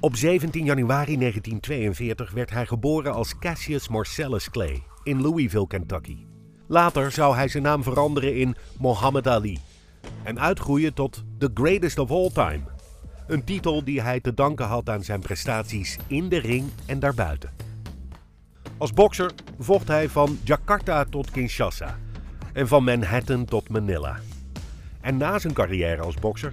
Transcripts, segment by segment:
Op 17 januari 1942 werd hij geboren als Cassius Marcellus Clay in Louisville, Kentucky. Later zou hij zijn naam veranderen in Muhammad Ali en uitgroeien tot The Greatest of All Time. Een titel die hij te danken had aan zijn prestaties in de ring en daarbuiten. Als bokser vocht hij van Jakarta tot Kinshasa en van Manhattan tot Manila. En na zijn carrière als bokser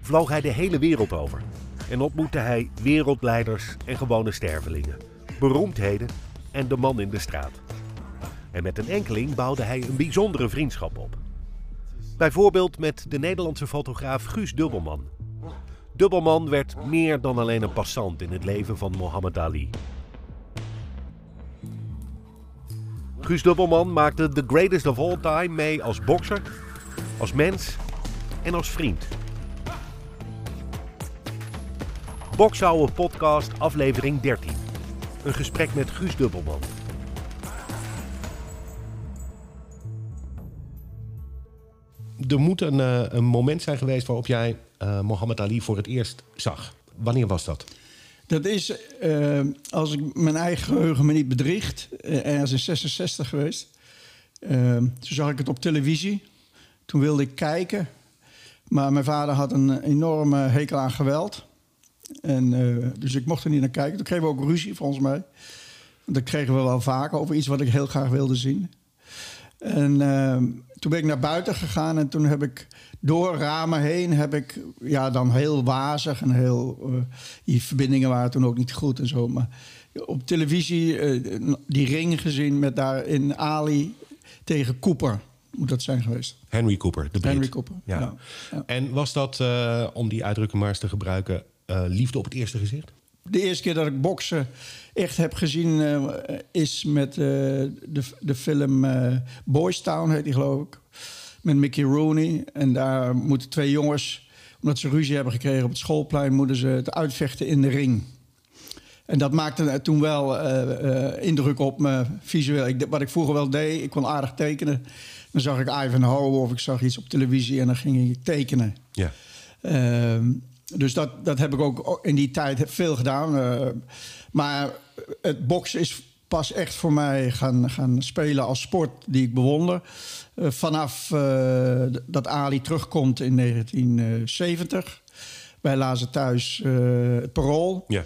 vloog hij de hele wereld over en ontmoette hij wereldleiders en gewone stervelingen, beroemdheden en de man in de straat. En met een enkeling bouwde hij een bijzondere vriendschap op. Bijvoorbeeld met de Nederlandse fotograaf Guus Dubbelman. Dubbelman werd meer dan alleen een passant in het leven van Muhammad Ali. Guus Dubbelman maakte The Greatest of All Time mee als bokser, als mens en als vriend. Boksouwe podcast aflevering 13. Een gesprek met Guus Dubbelman. Er moet een, eh, een moment zijn geweest waarop jij uh, Mohammed Ali voor het eerst zag. Wanneer was dat? Dat is, uh, als ik mijn eigen geheugen me niet bedriegt, uh, ergens in 66 geweest. toen zag ik het op televisie. Toen wilde ik kijken. Maar mijn vader had een enorme hekel aan geweld. En, dus ik mocht er niet naar kijken. Toen kregen we ook ruzie, volgens mij. Dat kregen we wel vaker over iets wat ik heel graag wilde zien. En ehm, toen ben ik naar buiten gegaan en toen heb ik door ramen heen heb ik ja, dan heel wazig en heel. Uh, die verbindingen waren toen ook niet goed en zo. Maar op televisie uh, die ring gezien met daarin Ali tegen Cooper. Moet dat zijn geweest? Henry Cooper, de Brit. Henry Cooper. Ja. ja. En was dat, om die uitdrukking maar eens te gebruiken, liefde op het eerste gezicht? De eerste keer dat ik boksen echt heb gezien uh, is met uh, de, de film Boys Town, heet die geloof ik. Met Mickey Rooney. En daar moeten twee jongens, omdat ze ruzie hebben gekregen op het schoolplein, moeten ze het uitvechten in de ring. En dat maakte toen wel indruk op me visueel. Ik, wat ik vroeger wel deed, ik kon aardig tekenen. Dan zag ik Ivanhoe of ik zag iets op televisie en dan ging ik tekenen. Ja. Ehm, dus dat, dat heb ik ook in die tijd veel gedaan. Uh, maar het boksen is pas echt voor mij gaan, gaan spelen als sport die ik bewonder. Uh, vanaf uh, dat Ali terugkomt in 1970. Wij lazen thuis het parool. Ja.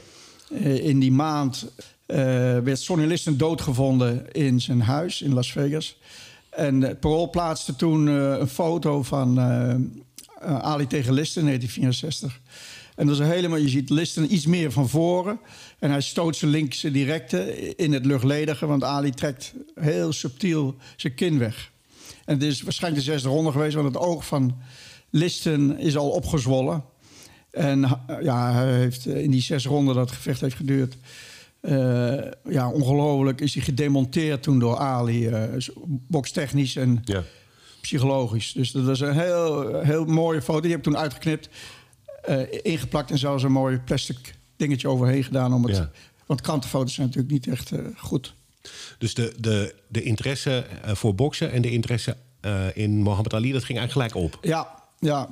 in die maand werd Sonny Liston doodgevonden in zijn huis in Las Vegas. En het parool plaatste toen een foto van uh, Ali tegen Listen in 1964. En dat is helemaal, je ziet Listen iets meer van voren. En hij stoot zijn linkse directe in het luchtledige. Want Ali trekt heel subtiel zijn kin weg. En het is waarschijnlijk de zesde ronde geweest. Want het oog van Listen is al opgezwollen. En ja, hij heeft in die zes ronden dat gevecht heeft geduurd... Ja, ongelooflijk is hij gedemonteerd toen door Ali. Uh, bokstechnisch en... Ja psychologisch. Dus dat was een heel, heel mooie foto. Die heb ik toen uitgeknipt, uh, ingeplakt en zelfs een mooi plastic dingetje overheen gedaan. Om het, Ja. Want krantenfoto's zijn natuurlijk niet echt uh, goed. Dus de, de, de interesse uh, voor boksen en de interesse in Mohammed Ali, dat ging eigenlijk gelijk op. Ja, ja.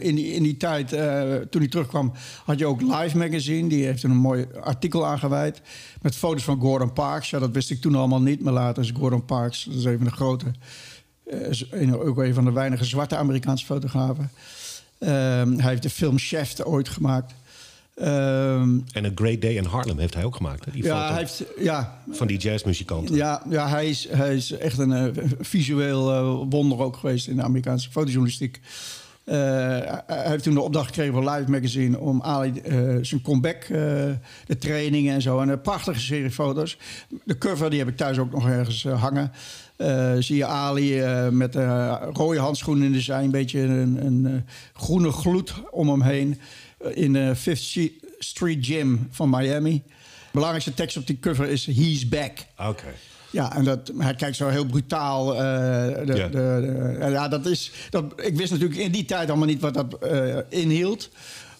in, die, in die tijd, toen hij terugkwam, had je ook Live Magazine. Die heeft een mooi artikel aan gewijd. Met foto's van Gordon Parks. Ja, dat wist ik toen allemaal niet. Maar later is Gordon Parks, dat is even de grote uh, ook een van de weinige zwarte Amerikaanse fotografen. Uh, hij heeft de film Chef ooit gemaakt. Uh, en A Great Day in Harlem heeft hij ook gemaakt. Hè? Die ja, foto heeft, ja, van die jazzmuzikant. Ja, ja hij, is, hij is echt een uh, visueel uh, wonder ook geweest in de Amerikaanse fotojournalistiek. Uh, hij heeft toen de opdracht gekregen van Live Magazine om Ali zijn comeback, de trainingen en zo. En een prachtige serie foto's. De cover die heb ik thuis ook nog ergens hangen. Uh, zie je Ali uh, met uh, rode handschoenen in de zij, een beetje een, een groene gloed om hem heen. in de Fifth Street Gym van Miami. De belangrijkste tekst op die cover is He's Back. Oké. Okay. Ja, en dat, hij kijkt zo heel brutaal. De, Ja. de, de, ja, dat is. Dat, ik wist natuurlijk in die tijd allemaal niet wat dat inhield.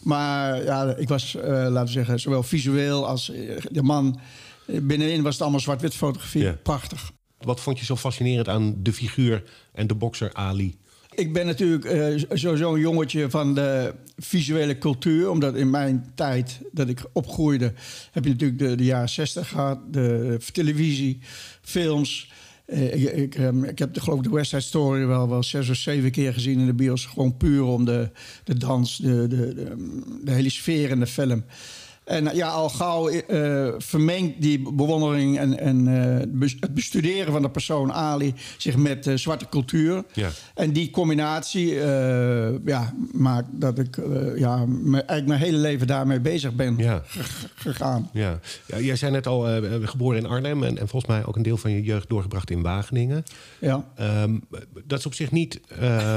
Maar ja, ik was, laten we zeggen, zowel visueel als de man. Binnenin was het allemaal zwart-wit fotografie. Prachtig. Wat vond je zo fascinerend aan de figuur en de bokser Ali? ik ben natuurlijk uh, sowieso een jongetje van de visuele cultuur. Omdat in mijn tijd dat ik opgroeide, heb je natuurlijk de, de jaren 60 gehad, de televisie, films. Uh, ik, ik, um, ik, heb de, geloof de West Side Story wel, wel zes of zeven keer gezien in de bios. Gewoon puur om de, de dans, de, de, de, de hele sfeer in de film. En ja, al gauw uh, vermengt die bewondering en, en uh, het bestuderen van de persoon Ali zich met uh, zwarte cultuur. Ja. En die combinatie ja, maakt dat ik ja, me, eigenlijk mijn hele leven daarmee bezig ben ja. gegaan. Ja. ja. jij zei net al geboren in Arnhem en, en, volgens mij ook een deel van je jeugd doorgebracht in Wageningen. Ja. Um, dat is op zich niet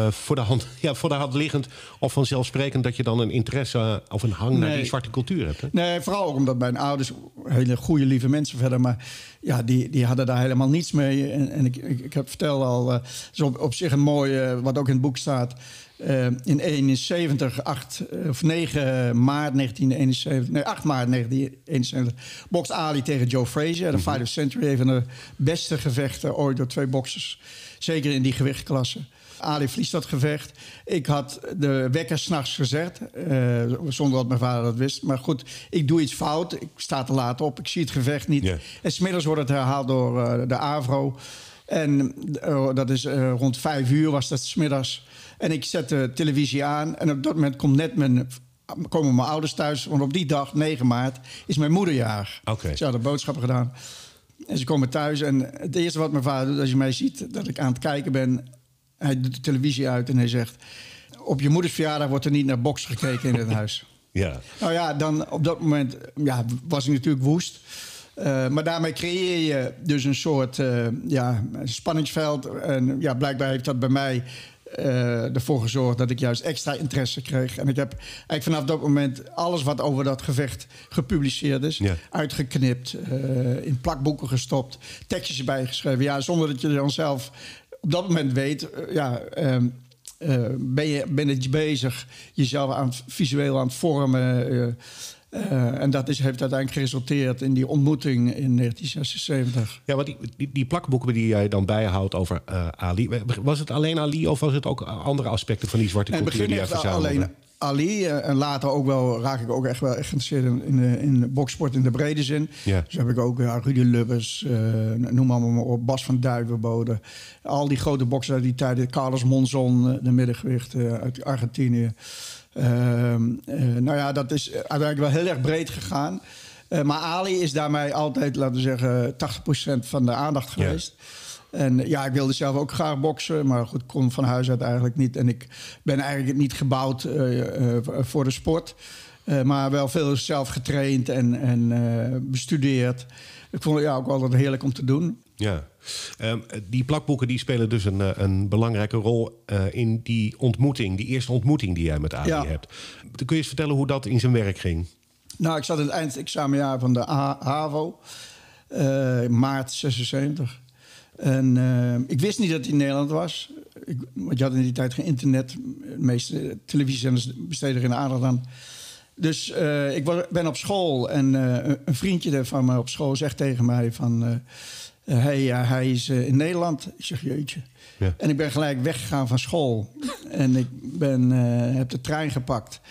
voor, de hand, ja, voor de hand liggend of vanzelfsprekend dat je dan een interesse of een hang nee. naar die zwarte cultuur hebt. Hè? Nee. Nee, vooral ook omdat mijn ouders hele goede, lieve mensen verder. Maar ja, die, die hadden daar helemaal niets mee. En, en ik, ik, ik heb verteld al, uh, is op, op zich een mooi, uh, wat ook in het boek staat. Uh, in 71, 8 of 9 maart 1971, nee, 8 maart 1971, bokst Ali tegen Joe Frazier. De Fight of Century, een van de beste gevechten ooit door twee boxers. Zeker in die gewichtklasse. Ali verliest dat gevecht. Ik had de wekker s'nachts gezet, uh, zonder dat mijn vader dat wist. Maar goed, ik doe iets fout. Ik sta te laat op, ik zie het gevecht niet. Yeah. En smiddags wordt het herhaald door uh, de AVRO. En uh, dat is rond vijf uur was dat smiddags. En ik zet de televisie aan. En op dat moment komt net mijn komen mijn ouders thuis. Want op die dag, 9 maart, is mijn moederjaar. Okay. Ze hadden boodschappen gedaan. En ze komen thuis. En het eerste wat mijn vader doet als je mij ziet... dat ik aan het kijken ben hij doet de televisie uit en hij zegt... op je moeders verjaardag wordt er niet naar box gekeken in het huis. Ja. Nou ja, dan op dat moment ja, was ik natuurlijk woest. Uh, maar daarmee creëer je dus een soort uh, ja, spanningsveld. En ja, blijkbaar heeft dat bij mij uh, ervoor gezorgd dat ik juist extra interesse kreeg. En ik heb eigenlijk vanaf dat moment alles wat over dat gevecht gepubliceerd is, ja. uitgeknipt, in plakboeken gestopt, tekstjes erbij geschreven. Ja, zonder dat je dan zelf op dat moment weet, uh, ja, uh, uh, ben, je, ben je bezig jezelf aan visueel aan het vormen. Uh, en dat is, heeft uiteindelijk geresulteerd in die ontmoeting in 1976. Ja, maar die, die, die plakboeken die jij dan bijhoudt over Ali... was het alleen Ali of was het ook andere aspecten van die zwarte cultuur die jij verzamelde? alleen Ali. Uh, en later ook wel raak ik ook echt wel echt geïnteresseerd in, in, in de boksport in de brede zin. Ja. Dus heb ik ook ja, Rudy Lubbers, uh, noem maar, maar op, Bas van Duivenbode. Al die grote boxers uit die tijd. Carlos Monzon, de middengewicht uit Argentinië. Ehm, nou ja, dat is uiteindelijk wel heel erg breed gegaan. maar Ali is daarmee altijd, laten we zeggen, 80% van de aandacht geweest. Ja. En ja, ik wilde zelf ook graag boksen, maar goed, kon van huis uit eigenlijk niet. En ik ben eigenlijk niet gebouwd uh, uh, voor de sport. Uh, maar wel veel zelf getraind en, en bestudeerd. Ik vond het ja, ook altijd heerlijk om te doen. Ja, um, die plakboeken die spelen dus een, een belangrijke rol in die ontmoeting, die eerste ontmoeting die jij met Ali ja. hebt. Kun je eens vertellen hoe dat in zijn werk ging? Nou, ik zat in het eindexamenjaar van de HAVO, maart 76. En uh, ik wist niet dat hij in Nederland was. Ik, want je had in die tijd geen internet. De meeste televisiezenders besteden er geen aandacht aan. Dus uh, ik was, ben op school en uh, een vriendje van me op school zegt tegen mij van... hey, hij is in Nederland. Ik zeg, jeetje. Ja. En ik ben gelijk weggegaan van school. en ik ben, heb de trein gepakt.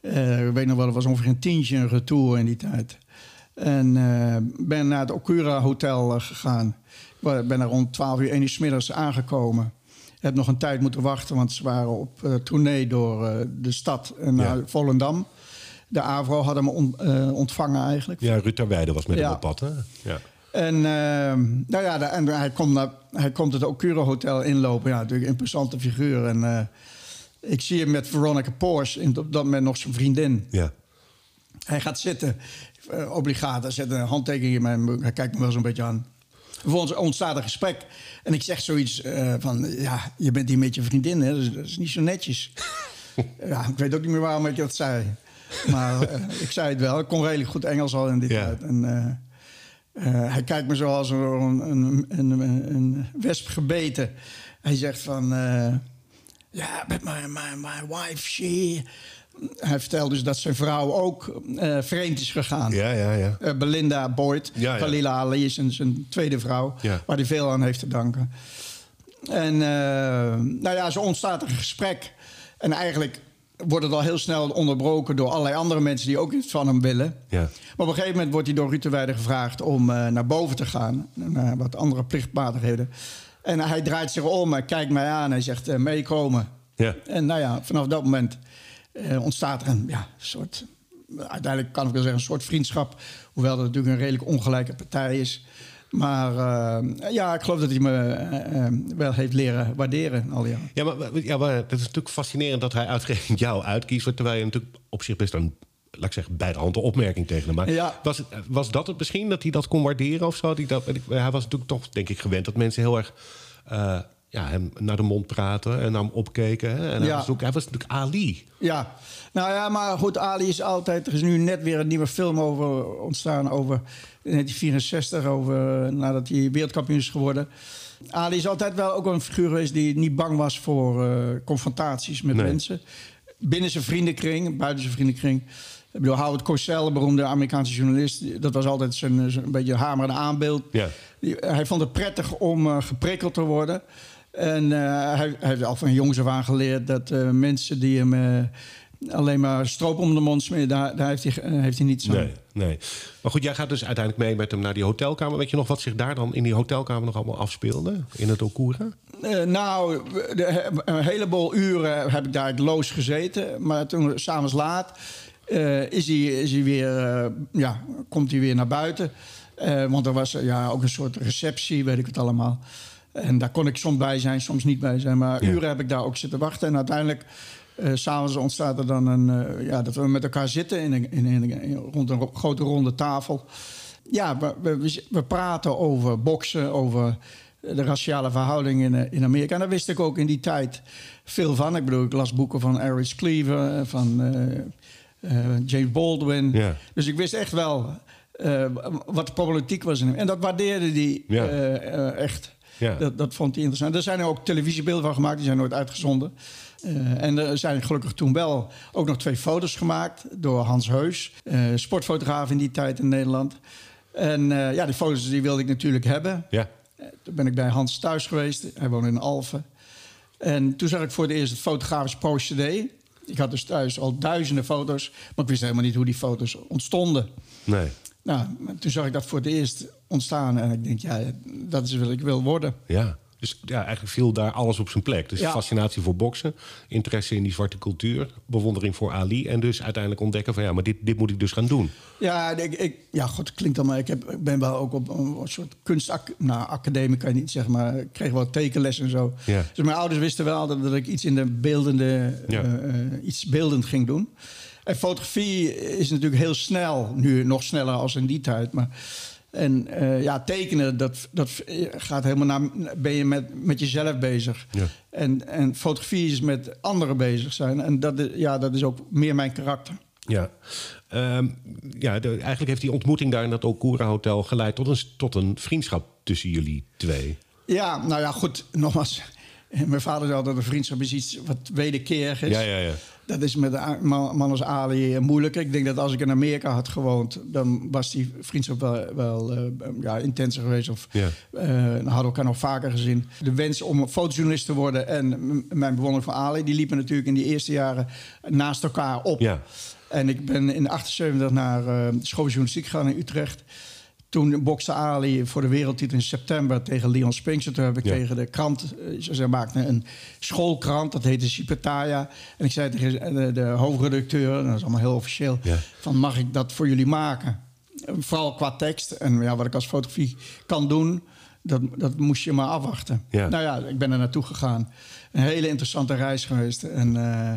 ik weet nog wel, het was ongeveer een tientje een retour in die tijd. En ben naar het Okura Hotel gegaan. Ik ben er rond 12 uur 1 uur middags aangekomen. Ik heb nog een tijd moeten wachten, want ze waren op uh, tournee door uh, de stad naar ja. Volendam. De AVRO hadden me on, uh, ontvangen eigenlijk. Ja, Ruud Weide was met ja. hem op pad, hè? Ja. En, ehm, nou ja, de, en hij, komt naar, hij komt het Okura Hotel inlopen. Ja, natuurlijk een imposante figuur. En ik zie hem met Veronica in, op dat moment nog zijn vriendin. Ja. Hij gaat zitten, obligaat. Hij zet een handtekening in mijn... Hij kijkt me wel zo'n beetje aan. Vervolgens ontstaat een gesprek. En ik zeg zoiets uh, van... Ja, je bent hier met je vriendin, hè? Dat is niet zo netjes. ja, ik weet ook niet meer waarom ik dat zei. Maar uh, ik zei het wel. Ik kon redelijk goed Engels al in dit yeah. tijd. En uh, hij kijkt me zoals een, een, een, een, wesp gebeten. Hij zegt van... Ja, but my, my, my wife, she hij vertelde dus dat zijn vrouw ook uh, vreemd is gegaan. Ja, ja, ja. Uh, Belinda Boyd, ja, ja. Khalila Ali is zijn, zijn tweede vrouw, ja. waar hij veel aan heeft te danken. En uh, nou ja, zo ontstaat een gesprek. En eigenlijk wordt het al heel snel onderbroken door allerlei andere mensen die ook iets van hem willen. Ja. Maar op een gegeven moment wordt hij door Ruud de gevraagd om naar boven te gaan. Naar wat andere plichtmatigheden. En hij draait zich om en kijkt mij aan. En zegt meekomen. Ja. En nou ja, vanaf dat moment ontstaat er een ja, soort... Uiteindelijk kan ik wel zeggen een soort vriendschap. Hoewel dat natuurlijk een redelijk ongelijke partij is. Maar uh, ja, ik geloof dat hij me uh, wel heeft leren waarderen al jaren. Ja, maar, ja, maar het is natuurlijk fascinerend dat hij uitgerekend jou uitkiest. Terwijl je natuurlijk op zich best een, laat ik zeggen, bij de hand opmerking tegen hem maakt. Ja. Was, was dat het misschien, dat hij dat kon waarderen of zo? Dat, hij was natuurlijk toch, denk ik, gewend dat mensen heel erg... Uh, ja, hem naar de mond praten en naar hem opkeken. Hè? En hij, was ook, hij was natuurlijk Ali. Ja, nou ja, maar goed, Ali is altijd... Er is nu net weer een nieuwe film over ontstaan over 1964, over, nadat hij wereldkampioen is geworden. Ali is altijd wel ook een figuur geweest die niet bang was voor uh, confrontaties met mensen. Binnen zijn vriendenkring, buiten zijn vriendenkring. Ik bedoel, Howard Cosell, de beroemde Amerikaanse journalist... dat was altijd zijn, zijn een beetje hamerende aanbeeld. Ja. Hij vond het prettig om uh, geprikkeld te worden... En uh, hij, hij, heeft al van jongs af aan geleerd dat uh, mensen die hem uh, alleen maar stroop om de mond smeren, daar, daar heeft, hij, heeft hij niets aan. Nee, nee. Maar goed, jij gaat dus uiteindelijk mee met hem naar die hotelkamer. Weet je nog wat zich daar dan in die hotelkamer nog allemaal afspeelde? In het Okura? nou, de, een heleboel uren heb ik daar loos gezeten. Maar toen, s'avonds laat, is, hij, is hij weer, ja, komt hij weer naar buiten. want er was ja, ook een soort receptie, weet ik het allemaal. En daar kon ik soms bij zijn, soms niet bij zijn. Maar uren heb ik daar ook zitten wachten. En uiteindelijk, uh, s'avonds ontstaat er dan een... Uh, ja, dat we met elkaar zitten in een, in in rond een grote ronde tafel. Ja, we, we, we praten over boksen, over de raciale verhoudingen in, in Amerika. En daar wist ik ook in die tijd veel van. Ik bedoel, ik las boeken van Eric Cleaver, van uh, James Baldwin. Ja. Dus ik wist echt wel wat de problematiek was. In hem. En dat waardeerde hij ja. echt. Ja. Dat, dat vond hij interessant. Er zijn er ook televisiebeelden van gemaakt, die zijn nooit uitgezonden. Uh, en er zijn gelukkig toen wel ook nog twee foto's gemaakt door Hans Heus, uh, sportfotograaf in die tijd in Nederland. En uh, ja, die foto's die wilde ik natuurlijk hebben. Ja. toen ben ik bij Hans thuis geweest. Hij woonde in Alphen. En toen zag ik voor het eerst het fotografisch procedé. Ik had dus thuis al duizenden foto's, maar ik wist helemaal niet hoe die foto's ontstonden. Nee. Nou, toen zag ik dat voor het eerst ontstaan. En ik denk, ja, dat is wat ik wil worden. Ja. Dus ja, eigenlijk viel daar alles op zijn plek. Dus fascinatie voor boksen, interesse in die zwarte cultuur, bewondering voor Ali. En dus uiteindelijk ontdekken van ja, maar dit, dit moet ik dus gaan doen. Ja, ik, ik ja, god, klinkt dan maar. Ik, heb, ik ben wel ook op een, soort kunstacademie, nou, kan je niet zeggen, maar ik kreeg wel tekenles en zo. Ja. Dus mijn ouders wisten wel dat, dat ik iets in de beeldende, ja. uh, iets beeldend ging doen. En fotografie is natuurlijk heel snel, nu nog sneller als in die tijd. Maar, en uh, ja, tekenen, dat, dat gaat helemaal naar. Ben je met, met jezelf bezig. Ja. En, en fotografie is met anderen bezig zijn. En dat, ja, dat is ook meer mijn karakter. Ja, um, ja de, eigenlijk heeft die ontmoeting daar in dat Okura Hotel geleid tot een, tot een vriendschap tussen jullie twee. Ja, nou ja, goed, nogmaals. Mijn vader zei dat een vriendschap is iets wat wederkerig is. Ja, ja, ja. Dat is met een man als Ali moeilijker. Ik denk dat als ik in Amerika had gewoond, dan was die vriendschap wel, wel uh, ja, intenser geweest. Of ja. uh, hadden we elkaar nog vaker gezien. De wens om fotojournalist te worden en mijn bewondering van Ali, die liepen natuurlijk in die eerste jaren naast elkaar op. Ja. En ik ben in 78 naar uh, de school journalistiek gegaan in Utrecht. Toen bokste Ali voor de wereldtitel in september tegen Leon Spinks. Toen heb ik tegen de krant, eh, ze maakten een schoolkrant, dat heette Cipetaya. En ik zei tegen de, de hoofdredacteur, dat is allemaal heel officieel, van mag ik dat voor jullie maken? Vooral qua tekst en ja, wat ik als fotografie kan doen, dat, dat moest je maar afwachten. Nou ja, ik ben er naartoe gegaan. Een hele interessante reis geweest. En uh,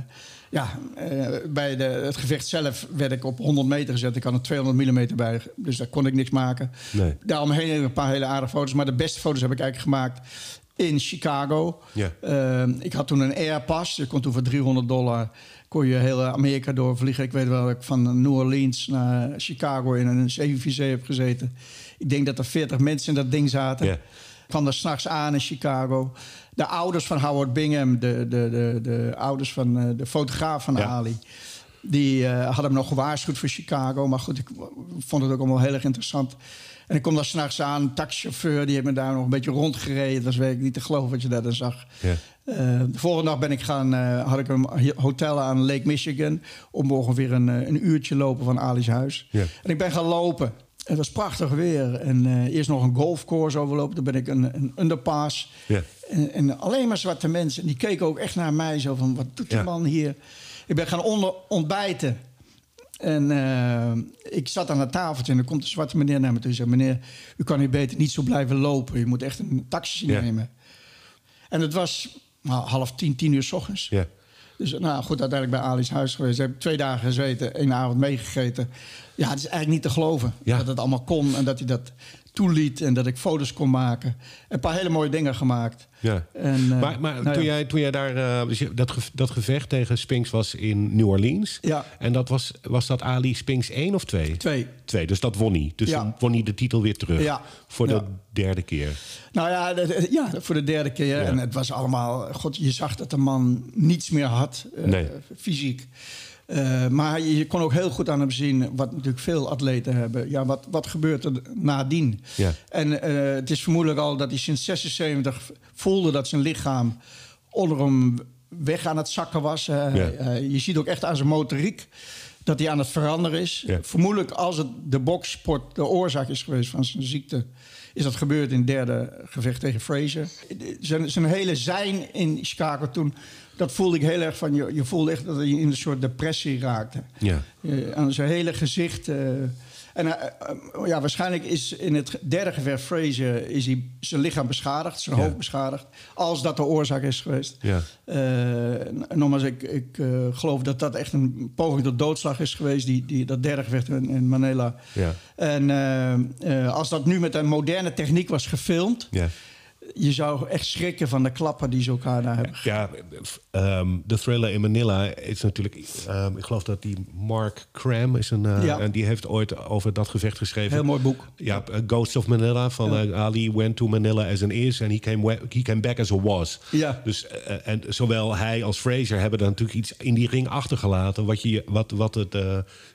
ja, uh, bij de, het gevecht zelf werd ik op 100 meter gezet. Ik had er 200 mm bij, dus daar kon ik niks maken. Nee. Daaromheen een paar hele aardige foto's. Maar de beste foto's heb ik eigenlijk gemaakt in Chicago. Ja. Uh, ik had toen een Airpass. Je kon toen voor 300 dollar kon je heel Amerika doorvliegen. Ik weet wel dat ik van New Orleans naar Chicago in een 747 heb gezeten. Ik denk dat er 40 mensen in dat ding zaten. Yeah. Ik kwam er s'nachts aan in Chicago de ouders van Howard Bingham, de, de, de, de ouders van uh, de fotograaf van Ali. Die uh, hadden hem nog gewaarschuwd voor Chicago. Maar goed, ik vond het ook allemaal heel erg interessant. En ik kom daar s'nachts aan, een taxichauffeur, die heeft me daar nog een beetje rondgereden. Dat was werkelijk niet te geloven wat je daar dan zag. Ja. Eh, de volgende dag ben ik gaan, eh, had ik een hotel aan Lake Michigan. Om ongeveer een, eh, een uurtje lopen van Ali's huis. Ja. En ik ben gaan lopen. Het was prachtig weer. En eh, eerst nog een golfcourse overlopen. Toen ben ik een, een underpass. En, en alleen maar zwarte mensen. En die keken ook echt naar mij zo van... wat doet die man hier? Ik ben gaan onder, ontbijten. En eh, ik zat aan het tafeltje en er komt een zwarte meneer naar me toe en zegt... meneer, u kan hier beter niet zo blijven lopen. Je moet echt een taxi nemen. En het was nou, half tien, tien uur s ochtends. Ja. Dus nou goed, uiteindelijk bij Ali's huis geweest. Heb ik twee dagen gezeten, één avond meegegeten. Ja, het is eigenlijk niet te geloven Ja. dat het allemaal kon en dat hij dat toeliet en dat ik foto's kon maken. Een paar hele mooie dingen gemaakt. Ja. En, eh, maar maar nou toen, ja. jij, toen jij daar... eh, dus je- dat, ge- dat gevecht tegen Spinks was in New Orleans. Ja. En dat was, was dat Ali Spinks 1 of 2? Twee. Twee, dus dat won hij. Dus Ja. won hij de titel weer terug. Ja. Voor de derde keer. Nou ja, dat- ja, voor de derde keer. En het was allemaal... God, je zag dat de man niets meer had, eh, Nee. fysiek. Eh, maar je kon ook heel goed aan hem zien, wat natuurlijk veel atleten hebben. Ja, wat, wat gebeurt er nadien? Ja. En eh, het is vermoedelijk al dat hij sinds 76 voelde dat zijn lichaam onder hem weg aan het zakken was. Eh, Ja. je ziet ook echt aan zijn motoriek dat hij aan het veranderen is. Ja. Vermoedelijk als het de boksport de oorzaak is geweest van zijn ziekte... is dat gebeurd in het derde gevecht tegen Fraser. Zijn, zijn hele zijn in Chicago toen... dat voelde ik heel erg van... je, je voelde echt dat hij in een soort depressie raakte. Ja. Eh, aan zijn hele gezicht. eh, en eh, ja, waarschijnlijk is in het derde gevecht Fraser is hij zijn lichaam beschadigd, zijn Ja. hoofd beschadigd, als dat de oorzaak is geweest. Ja. Nogmaals, ik, ik geloof dat dat echt een poging tot doodslag is geweest, die, die, dat derde gevecht in, in Manila. Ja. En als dat nu met een moderne techniek was gefilmd, Ja. Je zou echt schrikken van de klappen die ze elkaar daar hebben. Ja, ehm, de thriller in Manila is natuurlijk... ehm, ik geloof dat die Mark Cram is een... eh, Ja. en die heeft ooit over dat gevecht geschreven. Heel mooi boek. Ja, eh, Ghosts of Manila van eh, Ali went to Manila as an is and he came, he came back as a was. Ja. Dus en zowel hij als Fraser hebben er natuurlijk iets in die ring achtergelaten wat je wat wat het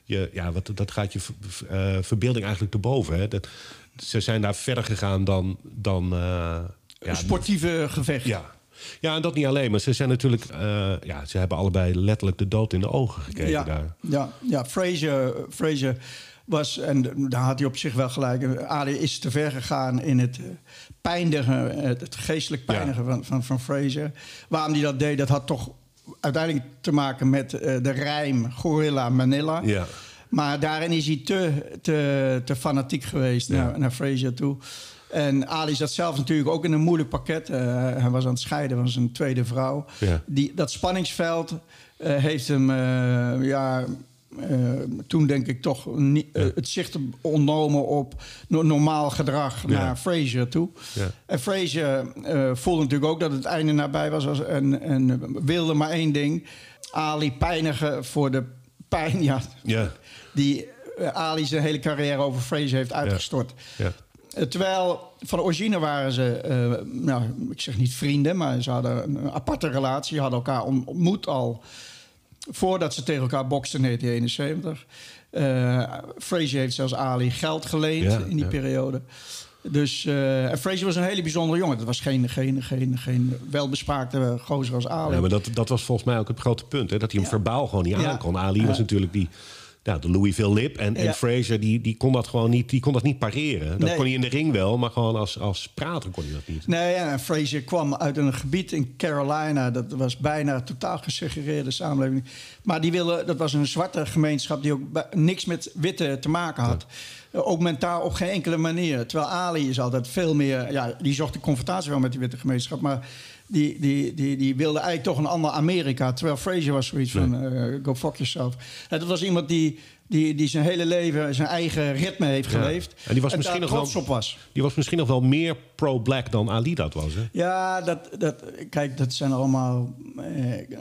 je ja wat dat gaat je ver- ver- verbeelding eigenlijk te boven. Hè? Dat, ze zijn daar verder gegaan dan dan ja, Een sportieve gevecht. ja. Ja, en dat niet alleen, maar ze zijn natuurlijk, eh, ja, ze hebben allebei letterlijk de dood in de ogen gekeken ja, daar. Ja, ja Fraser, Fraser was, en daar had hij op zich wel gelijk. Ali is te ver gegaan in het pijnigen, het, geestelijk pijnigen van, van, van Fraser. Waarom hij dat deed, dat had toch uiteindelijk te maken met eh, de rijm Gorilla Manila. Ja. Maar daarin is hij te, te, te fanatiek geweest Ja. naar, naar Fraser toe. En Ali zat zelf natuurlijk ook in een moeilijk pakket. Eh, hij was aan het scheiden van zijn tweede vrouw. Ja. Die, dat spanningsveld eh, heeft hem eh, ja, toen denk ik toch niet, het zicht ontnomen op no- normaal gedrag Ja. naar Fraser toe. Ja. En Fraser voelde natuurlijk ook dat het einde nabij was en, en wilde maar één ding. Ali pijnigen voor de pijn ja, Ja. die Ali zijn hele carrière over Fraser heeft uitgestort. Eh, Terwijl van origine waren ze, eh, nou, ik zeg niet vrienden, maar ze hadden een aparte relatie. Ze hadden elkaar on- ontmoet al voordat ze tegen elkaar boksten in 1971. Eh Frazier heeft zelfs Ali geld geleend Ja, in die ja. periode. Dus, eh en Frazier was een hele bijzondere jongen. Dat was geen, geen, geen, geen welbespraakte gozer als Ali. Ja, maar dat, dat was volgens mij ook het grote punt. Hè? Dat hij hem Ja. verbaal gewoon niet Ja. aan kon. Ali was natuurlijk die, ja, de Louisville lip. En, en Ja. Fraser die, die kon dat gewoon niet, die kon dat niet pareren. Dat Nee. kon hij in de ring wel, maar gewoon als, als prater kon hij dat niet. Nee, en Frazier kwam uit een gebied in Carolina. Dat was bijna totaal gesegregeerde samenleving. Maar die willen, dat was een zwarte gemeenschap die ook niks met witte te maken had. Eh, Ook mentaal op geen enkele manier. Terwijl Ali is altijd veel meer. Ja, die zocht de confrontatie wel met die witte gemeenschap. Maar die, die, die, die wilde eigenlijk toch een ander Amerika. Terwijl Frazier was zoiets van: eh, go fuck yourself. En dat was iemand die, die, die zijn hele leven zijn eigen ritme heeft Ja. geleefd. En die was misschien nog wel- op was. Die was misschien nog wel meer pro-black dan Ali dat was. Hè? Ja, dat, dat, kijk, dat zijn allemaal. Eh,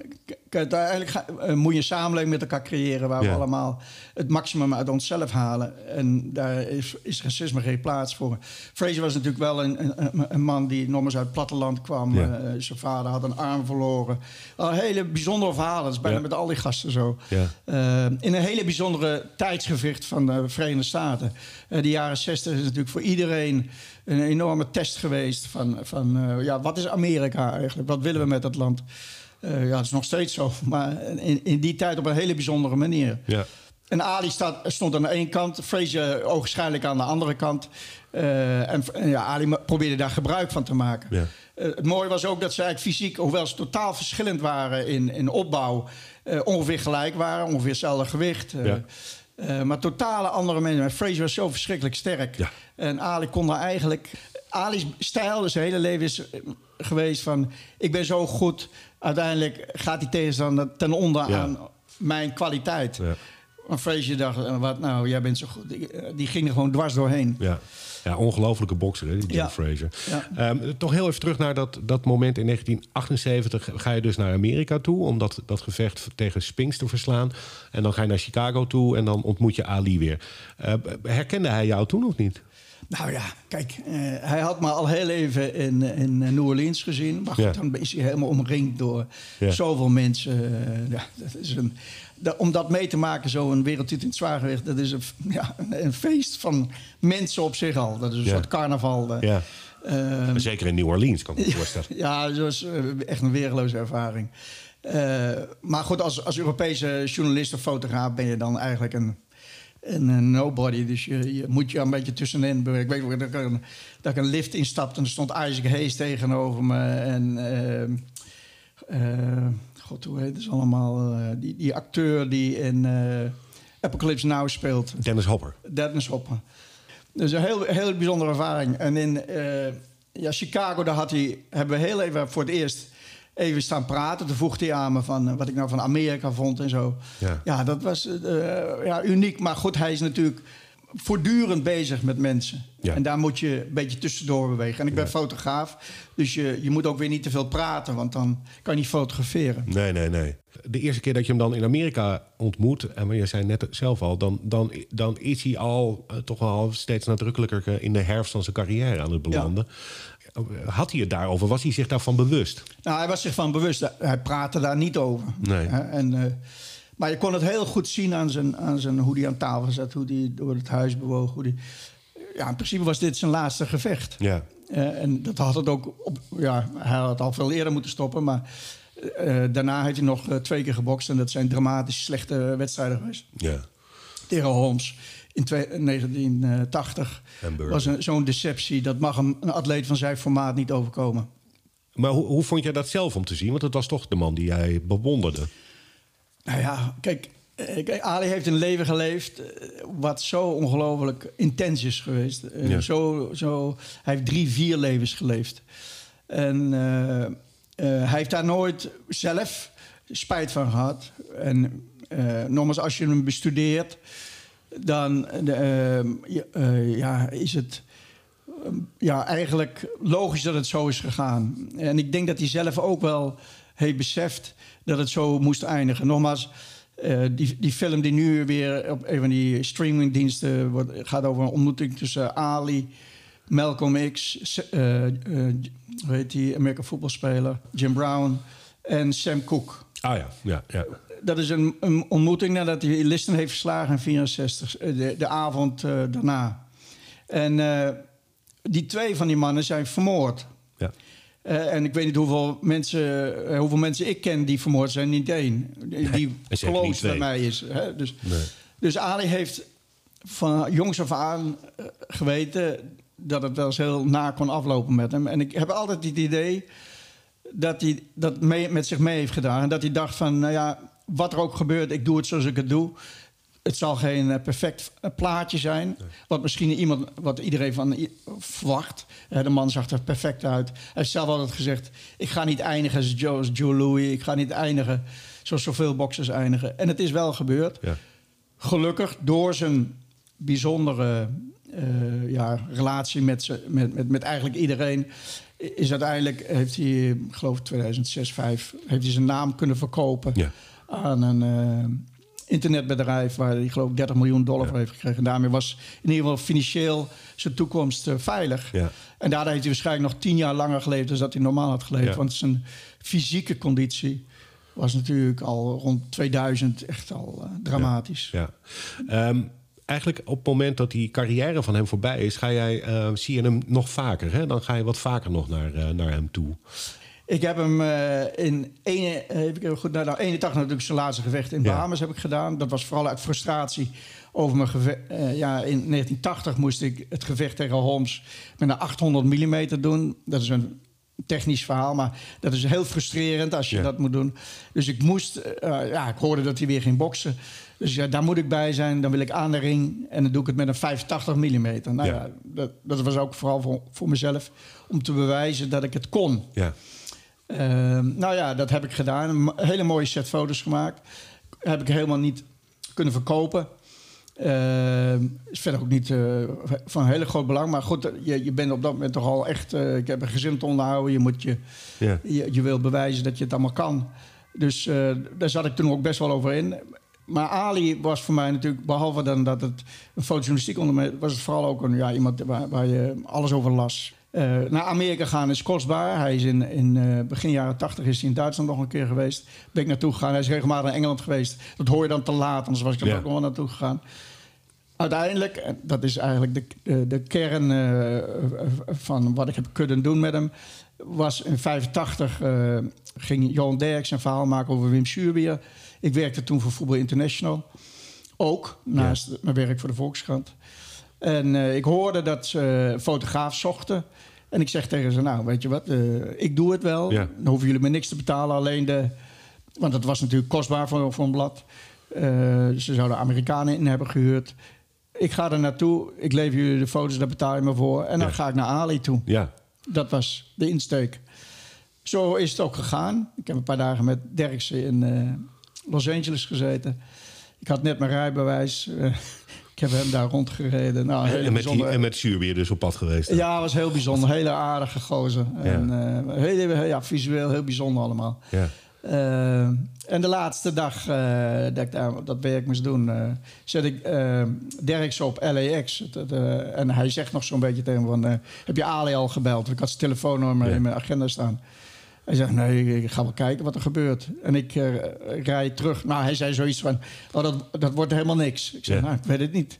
Kijk, uiteindelijk ga, uh, moet je een samenleving met elkaar creëren... waar we allemaal het maximum uit onszelf halen. En daar is, is racisme geen plaats voor. Fraser was natuurlijk wel een, een, een man die nog eens uit het platteland kwam. Ja. Uh, zijn vader had een arm verloren. Een hele bijzondere verhalen. Dat is bijna met al die gasten zo. Uh, in een hele bijzondere tijdsgewicht van de Verenigde Staten. de jaren 60 is natuurlijk voor iedereen een enorme test geweest... van, van ja, wat is Amerika eigenlijk? Wat willen we met dat land? Uh, ja, dat is nog steeds zo. Maar in, in die tijd op een hele bijzondere manier. Ja. En Ali staat, stond aan de ene kant, Fraser ogenschijnlijk aan de andere kant. Uh, en, ja, Ali probeerde daar gebruik van te maken. Ja. Uh, het mooie was ook dat ze eigenlijk fysiek, hoewel ze totaal verschillend waren in, in opbouw, ongeveer gelijk waren, ongeveer hetzelfde gewicht. Ja. maar totale andere mensen. Fraser was zo verschrikkelijk sterk. Ja. En Ali kon daar eigenlijk. Ali's stijl, zijn hele leven is geweest van... ik ben zo goed, uiteindelijk gaat die tegenstander ten onder aan mijn kwaliteit. Ja. Maar Frazier dacht, eh, wat nou, jij bent zo goed. Die, eh, die ging er gewoon dwars doorheen. Ja. Ja, ongelofelijke bokser, hè, die Jim ja. Ja. Um, toch heel even terug naar dat, dat moment in 1978. Ga je dus naar Amerika toe om dat, dat gevecht tegen Spinks te verslaan. En dan ga je naar Chicago toe en dan ontmoet je Ali weer. Uh, herkende hij jou toen of niet? Nou ja, kijk, uh, hij had me al heel even in, in New Orleans gezien. Maar goed, ja. dan is hij helemaal omringd door ja. zoveel mensen. Uh, ja, dat is een, om dat mee te maken, zo'n wereldtitel in het zwaargewicht... dat is een, ja, een, feest van mensen op zich al. Dat is een soort carnaval. Uh, ja. Ehm, Zeker in New Orleans, kan ik me voorstellen. ja, dat was echt een weergeloze ervaring. maar goed, als, als Europese journalist of fotograaf ben je dan eigenlijk een en uh, nobody. Dus je, je, moet je een beetje tussenin bewegen. Ik weet dat ik, een, dat ik een lift instapte en er stond Isaac Hayes tegenover me. En uh, god, hoe heet het allemaal? Die, die acteur die in Apocalypse Now speelt. Dennis Hopper. Dennis Hopper. Dus een heel, heel bijzondere ervaring. En in ja, Chicago, daar had hij, hebben we heel even voor het eerst even staan praten. Toen vroeg hij aan me van eh, wat ik nou van Amerika vond en zo. Ja, ja dat was uh, ja, uniek. Maar goed, hij is natuurlijk voortdurend bezig met mensen. Ja. En daar moet je een beetje tussendoor bewegen. En ik ben fotograaf, dus je, je moet ook weer niet te veel praten... want dan kan je niet fotograferen. Nee, nee, nee. De eerste keer dat je hem dan in Amerika ontmoet... en je zei net zelf al, dan, dan, dan is hij al uh, toch wel steeds nadrukkelijker... in de herfst van zijn carrière aan het belanden. Had hij het daarover? Was hij zich daarvan bewust? Nou, hij was zich van bewust. Hij praatte daar niet over. Nee. En, uh, maar je kon het heel goed zien aan, zijn, aan zijn, hoe hij aan tafel zat, hoe hij door het huis bewoog. Hoe die, ja, in principe was dit zijn laatste gevecht. Ja. Uh, en dat had het ook op, ja, hij had al veel eerder moeten stoppen, maar uh, daarna heeft hij nog twee keer gebokst en dat zijn dramatisch slechte wedstrijden geweest. Ja. Tegen Holmes in 1980 was zo'n deceptie. Dat mag een, een, atleet van zijn formaat niet overkomen. Maar hoe, hoe vond jij dat zelf om te zien? Want het was toch de man die jij bewonderde. Nou ja, kijk, eh, kijk Ali heeft een leven geleefd eh, wat zo ongelooflijk intens is geweest. Eh, zo, zo, hij heeft drie, vier levens geleefd. En uh, uh, hij heeft daar nooit zelf spijt van gehad. En uh, nogmaals, als je hem bestudeert dan uh, ja, is het ehm, ja, eigenlijk logisch dat het zo is gegaan. En ik denk dat hij zelf ook wel heeft beseft dat het zo moest eindigen. Nogmaals, uh, die, die film die nu weer op een van die streamingdiensten wordt, gaat over een ontmoeting tussen Ali, Malcolm X, uh, hoe heet die American voetbalspeler, Jim Brown en Sam Cooke. Ah ja, ja, ja dat is een, een, ontmoeting nadat hij Listen heeft verslagen in 64, eh, de, de avond uh, daarna. En uh, die twee van die mannen zijn vermoord. Ja. Uh, en ik weet niet hoeveel mensen, hoeveel mensen ik ken die vermoord zijn. Niet één. Die, die close bij mij is. Hè? Dus, nee. dus Ali heeft van jongs af aan geweten dat het wel eens heel na kon aflopen met hem. En ik heb altijd het idee dat hij dat mee, met zich mee heeft gedaan. En dat hij dacht van, nou ja, wat er ook gebeurt, ik doe het zoals ik het doe. Het zal geen uh, perfect eh, plaatje zijn. Wat misschien iemand, wat iedereen van verwacht. Uh, de man zag er perfect uit. Hij heeft zelf altijd gezegd: Ik ga niet eindigen als Joe, Joe Louis. Ik ga niet eindigen zoals zoveel boxers eindigen. En het is wel gebeurd. Ja. Gelukkig door zijn bijzondere ja, relatie met, met, met, met eigenlijk iedereen is uiteindelijk, heeft hij, ik geloof 2006, 2005, heeft hij zijn naam kunnen verkopen Ja. Aan een eh, internetbedrijf waar hij geloof ik 30 miljoen dollar voor heeft gekregen. En daarmee was in ieder geval financieel zijn toekomst eh, veilig. Ja. En daardoor heeft hij waarschijnlijk nog tien jaar langer geleefd dan dat hij normaal had geleefd. Ja. Want zijn fysieke conditie was natuurlijk al rond 2000 echt al eh, dramatisch. Ja. Ehm, eigenlijk op het moment dat die carrière van hem voorbij is, ga jij, zie je hem nog vaker. Hè? Dan ga je wat vaker nog naar, naar hem toe. Ik heb hem eh, in ene, kijken, goed, nou, nou, 81 natuurlijk zijn laatste gevecht in Ja. Bahamas heb ik gedaan. Dat was vooral uit frustratie over mijn gevecht. Eh, ja, in 1980 moest ik het gevecht tegen Holmes met een 800 mm doen. Dat is een technisch verhaal, maar dat is heel frustrerend als je Ja. dat moet doen. Dus ik moest, ja, ik hoorde dat hij weer ging boksen. Dus ja, daar moet ik bij zijn. Dan wil ik aan de ring en dan doe ik het met een 85 mm. Nou Ja. ja, dat, dat was ook vooral voor, voor mezelf om te bewijzen dat ik het kon. Ja. Ehm, nou ja, dat heb ik gedaan. Een hele mooie set foto's gemaakt. Heb ik helemaal niet kunnen verkopen. Ehm, is verder ook niet eh, van heel groot belang. Maar goed, je, je bent op dat moment toch al echt... eh, ik heb een gezin te onderhouden. Je, moet je, je, je wil bewijzen dat je het allemaal kan. Dus eh, daar zat ik toen ook best wel over in. Maar Ali was voor mij natuurlijk, behalve dan dat het een fotojournalistiek onderwerp was het vooral ook een, ja, iemand waar, waar je alles over las. Eh, naar Amerika gaan is kostbaar. Hij is in, in eh, begin jaren tachtig is hij in Duitsland nog een keer geweest. Ben ik naartoe gegaan. Hij is regelmatig in Engeland geweest. Dat hoor je dan te laat, anders was ik er Ja. ook nog wel naartoe gegaan. Uiteindelijk, en dat is eigenlijk de, de, de kern eh, van wat ik heb kunnen doen met hem, was in 85 eh, ging Johan Derks een verhaal maken over Wim Suurbier. Ik werkte toen voor Voetbal International. Ook, naast mijn werk voor de Volkskrant. En eh, ik hoorde dat ze fotograaf zochten. En ik zeg tegen ze, nou, weet je wat, eh, ik doe het wel. Ja. Dan hoeven jullie me niks te betalen, alleen de... Want dat was natuurlijk kostbaar voor, voor een blad. Eh, ze zouden Amerikanen in hebben gehuurd. Ik ga er naartoe, ik lever jullie de foto's, daar betaal je me voor. En dan Ja. ga ik naar Ali toe. Ja. Dat was de insteek. Zo is het ook gegaan. Ik heb een paar dagen met Derksen in eh, Los Angeles gezeten. Ik had net mijn rijbewijs. Heb hem daar rondgereden. Nou, En met, die, bijzondere- en met Zuurbier dus op pad geweest. Ja, was heel bijzonder. Hele aardige gozer. En, eh, heel, ja, visueel heel bijzonder allemaal. Ja. Eh, en de laatste dag eh, dat ik daar dat werk moest doen, zet ik Derks op LAX. En hij zegt nog zo'n beetje tegen me van, heb je Ali al gebeld? Ik had zijn telefoonnummer Ja. in mijn agenda staan. Hij zegt, nee, ik ga wel kijken wat er gebeurt. En ik eh rijd terug. Nou, hij zei zoiets van, oh, dat, dat wordt helemaal niks. Ik zeg, Ja. nou, ik weet het niet.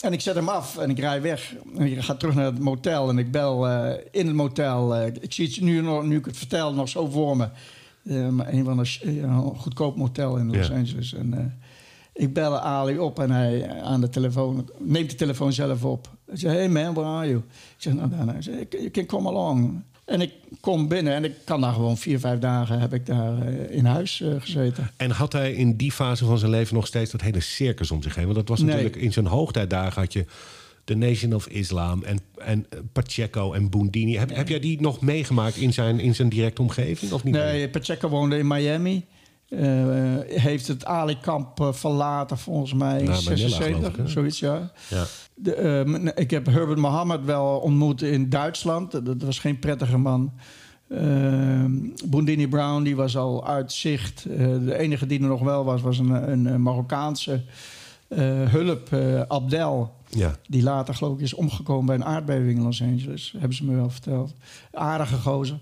En ik zet hem af en ik rij weg. En ik ga terug naar het motel en ik bel eh, in het motel. eh, ik zie het nu, nog, nu ik het vertel nog zo voor me. Maar een van een goedkoop motel in Los Ja. Angeles. En, ik bel Ali op en hij aan de telefoon neemt de telefoon zelf op. Hij zegt, hey man, where are you? Ik zeg, nou daarna. Hij zegt, you can come along. En ik kom binnen en ik kan daar gewoon vier, vijf dagen heb ik daar eh, in huis eh, gezeten. En had hij in die fase van zijn leven nog steeds dat hele circus om zich heen? Want dat was Nee. natuurlijk in zijn hoogtijdagen had je de Nation of Islam en, en Pacheco en Boondini. Heb, heb jij die nog meegemaakt in zijn, in zijn directe omgeving? Of niet? Nee, Pacheco woonde in Miami. Eh, heeft het Ali-kamp eh, verlaten volgens mij in Ja, Manila, 76, geloof ik, zoiets, ja. Ja. De, eh, ik heb Herbert Mohammed wel ontmoet in Duitsland. Dat, was geen prettige man. Uh, Brown die was al uit zicht. Eh, de enige die er nog wel was, was een, een, Marokkaanse eh, hulp, eh, Abdel. Ja. Die later, geloof ik, is omgekomen bij een aardbeving in Los Angeles. Hebben ze me wel verteld. Aardige gozer.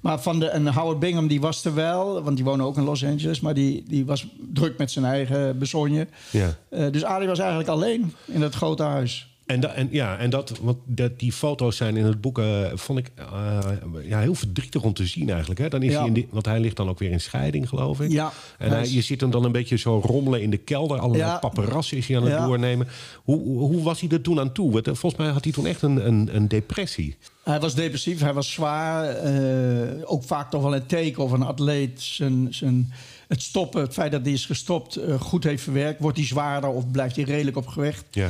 Maar van de, en Howard Bingham, die was er wel, want die woonde ook in Los Angeles. Maar die, die was druk met zijn eigen bezonje. Ja. Eh, dus Ali was eigenlijk alleen in dat grote huis. En, da- en, ja, en dat, want dat, die foto's zijn in het boek, eh, vond ik eh, ja, heel verdrietig om te zien eigenlijk. Hè? Dan is Ja. hij in die, want hij ligt dan ook weer in scheiding, geloof ik. Ja, En hij hij, is- je ziet hem dan een beetje zo rommelen in de kelder. Allerlei Ja. paparazzen is hij aan het doornemen. Hoe, hoe, was hij er toen aan toe? Eh, Volgens mij had hij toen echt een, een, een depressie. Hij was depressief, hij was zwaar. ook vaak toch wel een teken of een atleet zijn, zijn, het stoppen, het feit dat hij is gestopt, goed heeft verwerkt. Wordt hij zwaarder of blijft hij redelijk op gewicht? Ja.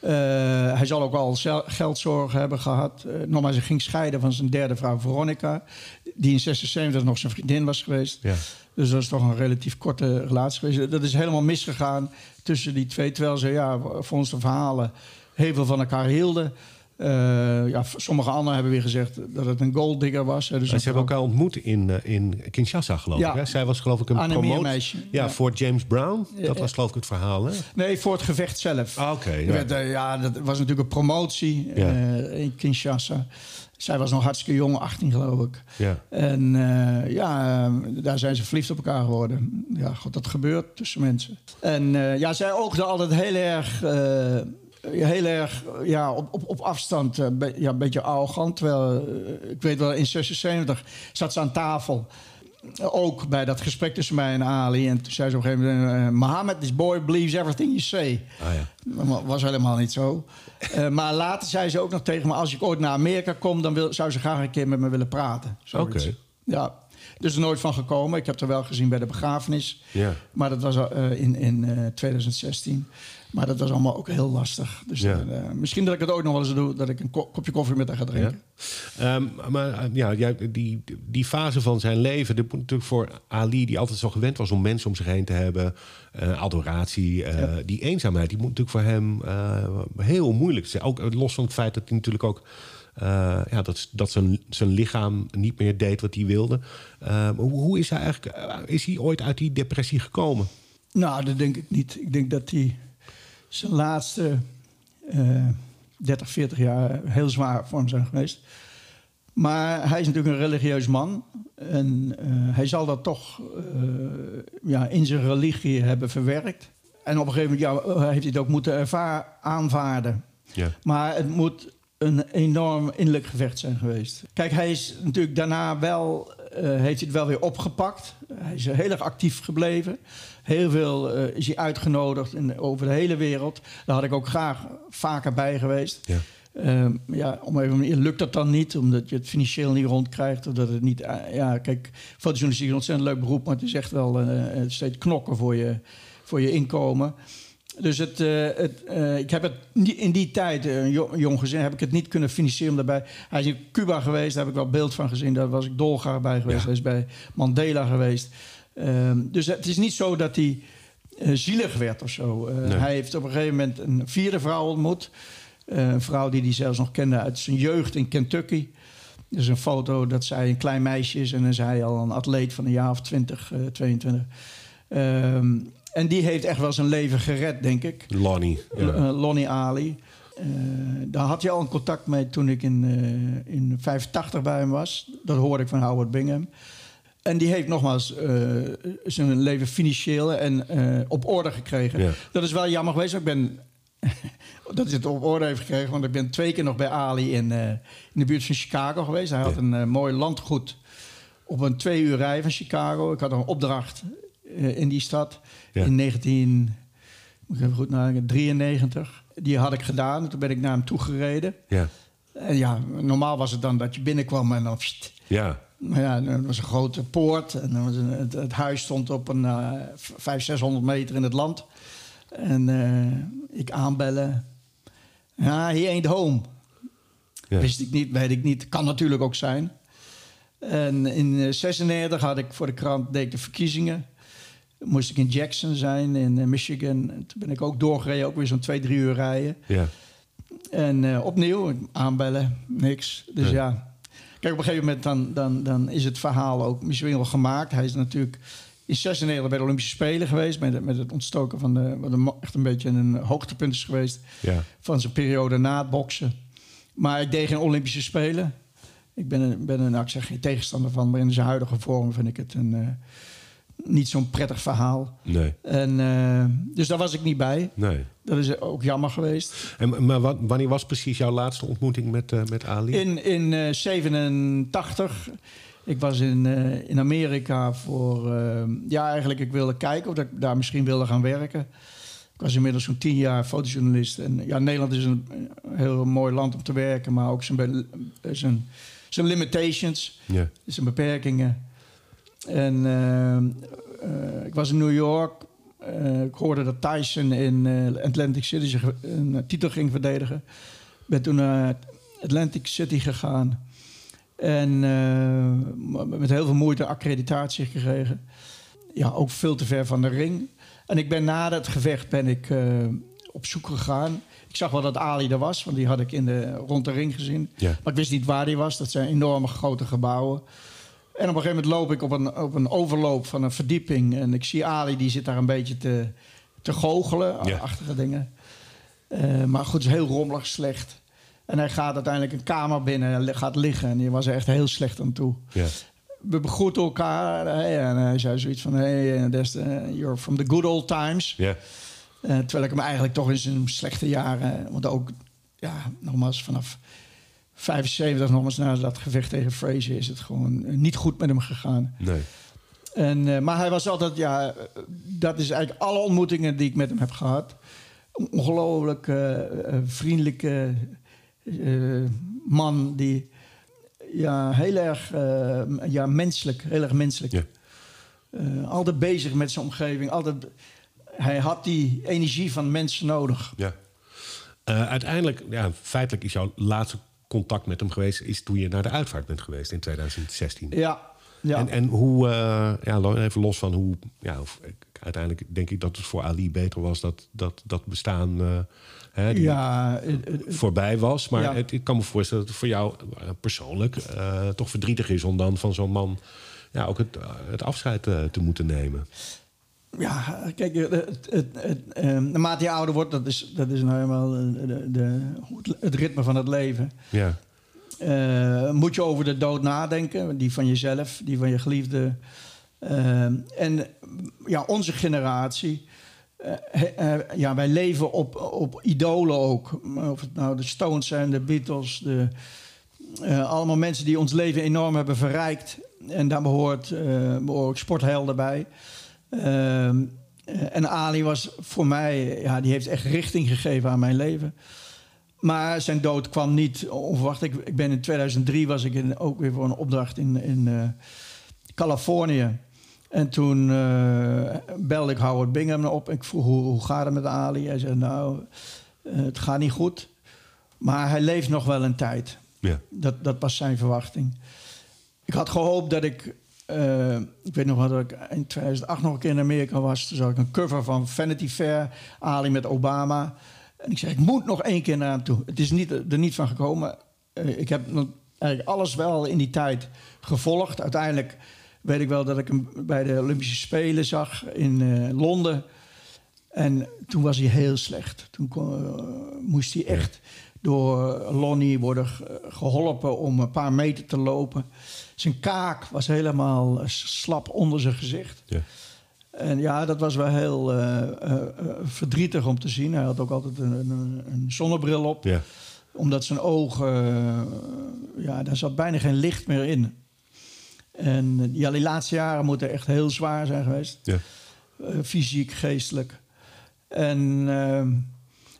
Eh, hij zal ook al geldzorgen hebben gehad. Uh, nogmaals, hij ging scheiden van zijn derde vrouw Veronica. Die in 76 nog zijn vriendin was geweest. Ja. Dus dat is toch een relatief korte relatie geweest. Dat is helemaal misgegaan tussen die twee. Terwijl ze ja, voor ons de verhalen heel veel van elkaar hielden. Eh, ja, sommige anderen hebben weer gezegd dat het een golddigger was. Dus ze hebben elkaar ontmoet in, uh, in Kinshasa, geloof ja. ik. Hè? Zij was geloof ik een promotie. Ja, ja, voor James Brown. Dat was geloof ik het verhaal, hè? Nee, voor het gevecht zelf. Ah, oké. ja. Uh, ja. dat was natuurlijk een promotie in Kinshasa. Zij was nog hartstikke jong, 18 geloof ik. Ja. En ja, daar zijn ze verliefd op elkaar geworden. Ja, god, dat gebeurt tussen mensen. En ja, zij oogde altijd heel erg heel erg ja, op, op, op afstand, uh, ja, een beetje arrogant. Terwijl, uh, ik weet wel, in 76 zat ze aan tafel. ook bij dat gesprek tussen mij en Ali. En toen zei ze op een gegeven moment... Uh, Mohammed, this boy believes everything you say. Ah, ja. Dat was helemaal niet zo. maar later zei ze ook nog tegen me... als ik ooit naar Amerika kom... dan wil, zou ze graag een keer met me willen praten. Oké. Ja. Dus er nooit van gekomen. Ik heb er wel gezien bij de begrafenis. Ja. Maar dat was in, in 2016. Maar dat was allemaal ook heel lastig. Dus ja. uh, misschien dat ik het ook nog wel eens doe, dat ik een kopje koffie met haar ga drinken. Ja. Um, maar ja, die, die fase van zijn leven, dat moet natuurlijk voor Ali, die altijd zo gewend was om mensen om zich heen te hebben, uh, adoratie, ja. die eenzaamheid, die moet natuurlijk voor hem heel moeilijk zijn. Ook los van het feit dat hij natuurlijk ook. Ja, dat, dat zijn, zijn lichaam niet meer deed wat hij wilde. Ehm, hoe, hoe is hij eigenlijk? is hij ooit uit die depressie gekomen? Nou, dat denk ik niet. Ik denk dat hij zijn laatste uh, 30, 40 jaar heel zwaar voor hem zijn geweest. Maar hij is natuurlijk een religieus man. En uh, hij zal dat toch uh, ja, in zijn religie hebben verwerkt. En op een gegeven moment ja, heeft hij het ook moeten aanvaarden. Ja. Maar het moet een enorm innerlijk gevecht zijn geweest. Kijk, hij is natuurlijk daarna wel, uh, heeft hij het wel weer opgepakt. Hij is heel erg actief gebleven. Heel veel uh, is hij uitgenodigd in, over de hele wereld. Daar had ik ook graag vaker bij geweest. Ja. Uh, ja, om even, lukt dat dan niet, omdat je het financieel niet rondkrijgt. Of dat het niet, uh, ja, kijk, fotojournalistiek is een ontzettend leuk beroep, maar het is echt wel steeds knokken voor je, voor je inkomen. Dus het, het ik heb het in die tijd, jong, jong gezin, heb ik het niet kunnen financieren daarbij. Hij is in Cuba geweest, daar heb ik wel beeld van gezien. Daar was ik dolgraag bij geweest. Ja. Hij is bij Mandela geweest. Um, dus het is niet zo dat hij uh, zielig werd of zo. Nee. Hij heeft op een gegeven moment een vierde vrouw ontmoet. Een vrouw die hij zelfs nog kende uit zijn jeugd in Kentucky. Er is een foto dat zij een klein meisje is en dan is hij al een atleet van een jaar of 20, 22. Um, en die heeft echt wel zijn leven gered, denk ik. Lonnie. Ja. Lonnie Ali. daar had hij al een contact mee toen ik in, in 85 bij hem was. Dat hoorde ik van Howard Bingham. En die heeft nogmaals uh, zijn leven financieel en uh, op orde gekregen. Ja. Dat is wel jammer geweest. Ik ben dat hij het op orde heeft gekregen. Want ik ben twee keer nog bij Ali in, uh, in de buurt van Chicago geweest. Hij had een mooi landgoed op een twee uur rij van Chicago. Ik had een opdracht in die stad ja. in 19... Moet ik even goed nadenken, 93. Die had ik gedaan. Toen ben ik naar hem toe gereden. Ja. En ja, normaal was het dan dat je binnenkwam en dan... Pst, ja. Maar ja, er was een grote poort. En een, het, het, huis stond op een uh, 500, 600 meter in het land. En uh, ik aanbellen. Ja, he ain't home. Ja. Wist ik niet, weet ik niet. Kan natuurlijk ook zijn. En in 96 had ik voor de krant deed ik de verkiezingen. Moest ik in Jackson zijn, in uh, Michigan. En toen ben ik ook doorgereden, ook weer zo'n twee, drie uur rijden. Ja. En uh, opnieuw aanbellen, niks. Dus ja. ja Kijk, op een gegeven moment dan, dan, dan is het verhaal ook misschien wel gemaakt. Hij is natuurlijk in 96 bij de Olympische Spelen geweest. Met, met het ontstoken van de... Wat een, echt een beetje een hoogtepunt is geweest. Ja. Van zijn periode na het boksen. Maar ik deed geen Olympische Spelen. Ik ben een, ben een nou, ik zeg, geen tegenstander van. Maar in zijn huidige vorm vind ik het een... Uh, niet zo'n prettig verhaal. Nee. En, uh, dus daar was ik niet bij. Nee. Dat is ook jammer geweest. En, maar wat, wanneer was precies jouw laatste ontmoeting met, uh, met Ali? In, in uh, 87. Ik was in, in Amerika voor... ja, eigenlijk ik wilde kijken of ik daar misschien wilde gaan werken. Ik was inmiddels zo'n tien jaar fotojournalist. En ja, Nederland is een heel mooi land om te werken... maar ook zijn, zijn, zijn limitations, ja. zijn beperkingen. En uh, ik was in New York. Uh, ik hoorde dat Tyson in uh, Atlantic City een titel ging verdedigen. Ik ben toen naar Atlantic City gegaan. En met heel veel moeite accreditatie gekregen. Ja, ook veel te ver van de ring. En ik ben na dat gevecht ben ik op zoek gegaan Ik zag wel dat Ali er was, want die had ik in de, rond de ring gezien. Ja. Maar ik wist niet waar die was. Dat zijn enorme grote gebouwen. En op een gegeven moment loop ik op een, op een overloop van een verdieping. En ik zie Ali, die zit daar een beetje te, te goochelen. Ja. Achtige dingen. Eh, maar goed, het is heel rommelig, slecht. En hij gaat uiteindelijk een kamer binnen en gaat liggen. En die was er echt heel slecht aan toe. Ja. We begroeten elkaar. eh, en hij zei zoiets van... Hey, eh, that's the- you're from the good old times. Ja. Eh, terwijl ik hem eigenlijk toch in zijn slechte jaren... Want ook, ja, nogmaals, vanaf 75, nogmaals na dat gevecht tegen Frazier... is het gewoon eh, niet goed met hem gegaan. Nee. En, eh, maar hij was altijd, ja, eh, dat is eigenlijk alle ontmoetingen die ik met hem heb gehad. Ongelooflijk vriendelijke man die, ja, heel erg, ja, menselijk, heel erg menselijk. Ja. Altijd bezig met zijn omgeving, altijd, hij had die energie van mensen nodig. Ja. Uiteindelijk, ja, feitelijk is jouw laatste contact met hem geweest... is toen je naar de uitvaart bent geweest in 2016. Ja, ja. En, en hoe, eh, ja, even los van hoe, ja, of- ik- uiteindelijk denk ik dat het voor Ali beter was dat dat, dat bestaan eh, hè, ja, eh, eh, voorbij was. Maar Ja. het, ik kan me voorstellen dat het voor jou eh, persoonlijk eh, toch verdrietig is om dan van zo'n man ja, ook het, eh, het afscheid eh, te moeten nemen. Ja, kijk, eh, het, het, het, naarmate je ouder wordt, dat is, dat is nou helemaal eh, de, de, het, ritme van het leven. Ja, Eh, moet je over de dood nadenken, die van jezelf, die van je geliefde. Eh, en ja, onze generatie, ja, wij leven op, op idolen ook. Of het nou de Stones zijn, de Beatles, de, allemaal mensen die ons leven enorm hebben verrijkt. En daar behoort, eh behoort ook sporthelden bij. Ehm, eh, en Ali was voor mij, ja, die heeft echt richting gegeven aan mijn leven. Maar zijn dood kwam niet onverwacht. Ik, ik ben in 2003 was ik in, ook weer voor een opdracht in, in eh, Californië. En toen eh, belde ik Howard Bingham op. Ik vroeg hoe, hoe gaat het met Ali? Hij zei nou, het gaat niet goed. Maar hij leeft nog wel een tijd. ja, Dat, dat was zijn verwachting. Ik had gehoopt dat ik... eh, ik weet nog wel dat ik in 2008 nog een keer in Amerika was. Toen zag ik een cover van Vanity Fair. Ali met Obama. En ik zei, ik moet nog één keer naar hem toe. Het is niet, er niet van gekomen. Eh, ik heb eigenlijk alles wel in die tijd gevolgd. Uiteindelijk weet ik wel dat ik hem bij de Olympische Spelen zag in eh, Londen. En toen was hij heel slecht. Toen kon- moest hij echt door Lonnie worden ge- geholpen om een paar meter te lopen. Zijn kaak was helemaal eh, slap onder zijn gezicht. ja. En ja, dat was wel heel eh, eh, verdrietig om te zien. Hij had ook altijd een, een, een zonnebril op. ja. Omdat zijn ogen, ja, daar zat bijna geen licht meer in. En ja, die laatste jaren moeten echt heel zwaar zijn geweest. ja. Fysiek, geestelijk. En ehm,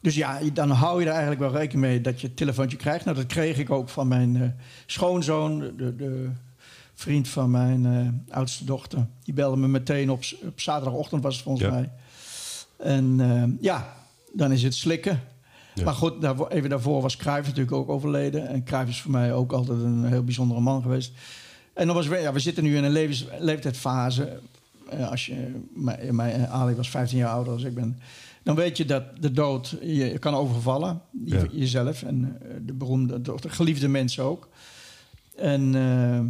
dus ja, dan hou je er eigenlijk wel rekening mee dat je het telefoontje krijgt. Nou, dat kreeg ik ook van mijn schoonzoon, de, de vriend van mijn eh, oudste dochter. Die belde me meteen op, op zaterdagochtend, was het volgens Ja. mij. En ehm, ja, dan is het slikken. Ja. Maar goed, daarvoor, even daarvoor was Cruijff natuurlijk ook overleden. En Cruijff is voor mij ook altijd een heel bijzondere man geweest. En dan was, we- ja, we zitten nu in een levens, leeftijdsfase. Eh, als je, mijn, mijn, Ali was 15 jaar ouder dan ik ben. Dan weet je dat de dood je kan overvallen. Je- Ja. Jezelf en eh, de beroemde, de, de geliefde mensen ook. En eh,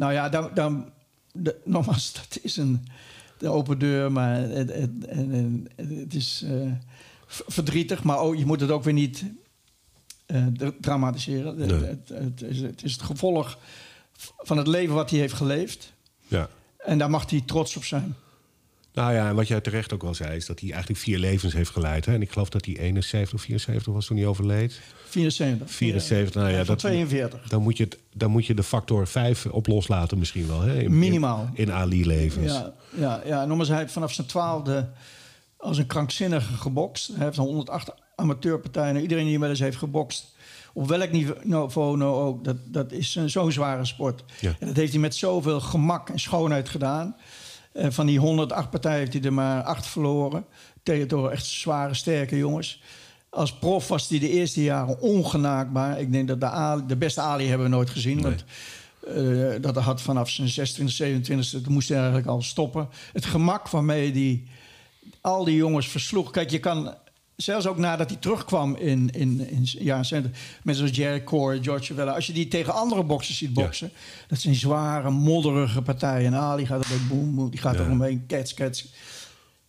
nou ja, dan, dan, de, nogmaals, dat is een de open deur. Maar het, het, het, het is eh, verdrietig. Maar ook, je moet het ook weer niet eh, dra- dramatiseren. Nee. Het, het, is, het is het gevolg van het leven wat hij heeft geleefd. ja. En daar mag hij trots op zijn. Nou ja, en wat jij terecht ook wel zei, is dat hij eigenlijk vier levens heeft geleid. Hè? En ik geloof dat hij 71 of 74 was toen hij overleed. 74. 74, nou ja, dat, 42. dan, moet je het, dan moet je de factor 5 op loslaten misschien wel. Hè? In- Minimaal. In, in Ali-levens. Ja, ja, ja. Nogmaals, hij vanaf zijn twaalfde als een krankzinnige gebokst. Hij heeft 108 amateurpartijen. Iedereen die wel eens heeft gebokst, op welk niveau nou ook, dat, dat is een- zo'n zware sport. Ja. En dat heeft hij met zoveel gemak en schoonheid gedaan. Eh, van die 108 partijen heeft hij er maar acht verloren. Tegen door echt zware, sterke jongens. Als prof was hij de eerste jaren ongenaakbaar. Ik denk dat de, Ali, de beste Ali hebben we nooit gezien. Want eh, dat had vanaf zijn 26, 27, toen moest hij eigenlijk al stoppen. Het gemak waarmee die al die jongens versloeg. Kijk, je kan zelfs ook nadat hij terugkwam in, in, in ja, mensen zoals Jerry Core, George Chavella... als je die tegen andere boxers ziet boksen... dat zijn zware, modderige partijen. En Ali gaat er boem, boem, die gaat er omheen, kets, kets.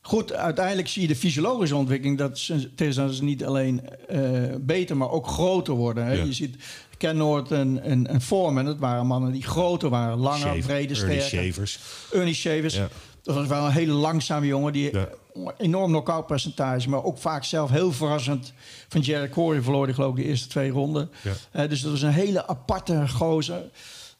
Goed, uiteindelijk zie je de fysiologische ontwikkeling... dat ze tegenstanders niet alleen uh, beter, maar ook groter worden. Hè? Je ziet Ken Norton en, en Foreman, dat waren mannen die groter waren. Langer, Shave, brede, sterker. Ernie Shavers. Ernie Shavers. Ja. Dat was wel een hele langzame jongen die enorm knock-out percentage, maar ook vaak zelf heel verrassend van Jerry Corey verloor die geloof ik de eerste twee ronden. Ja. Uh, dus dat was een hele aparte gozer.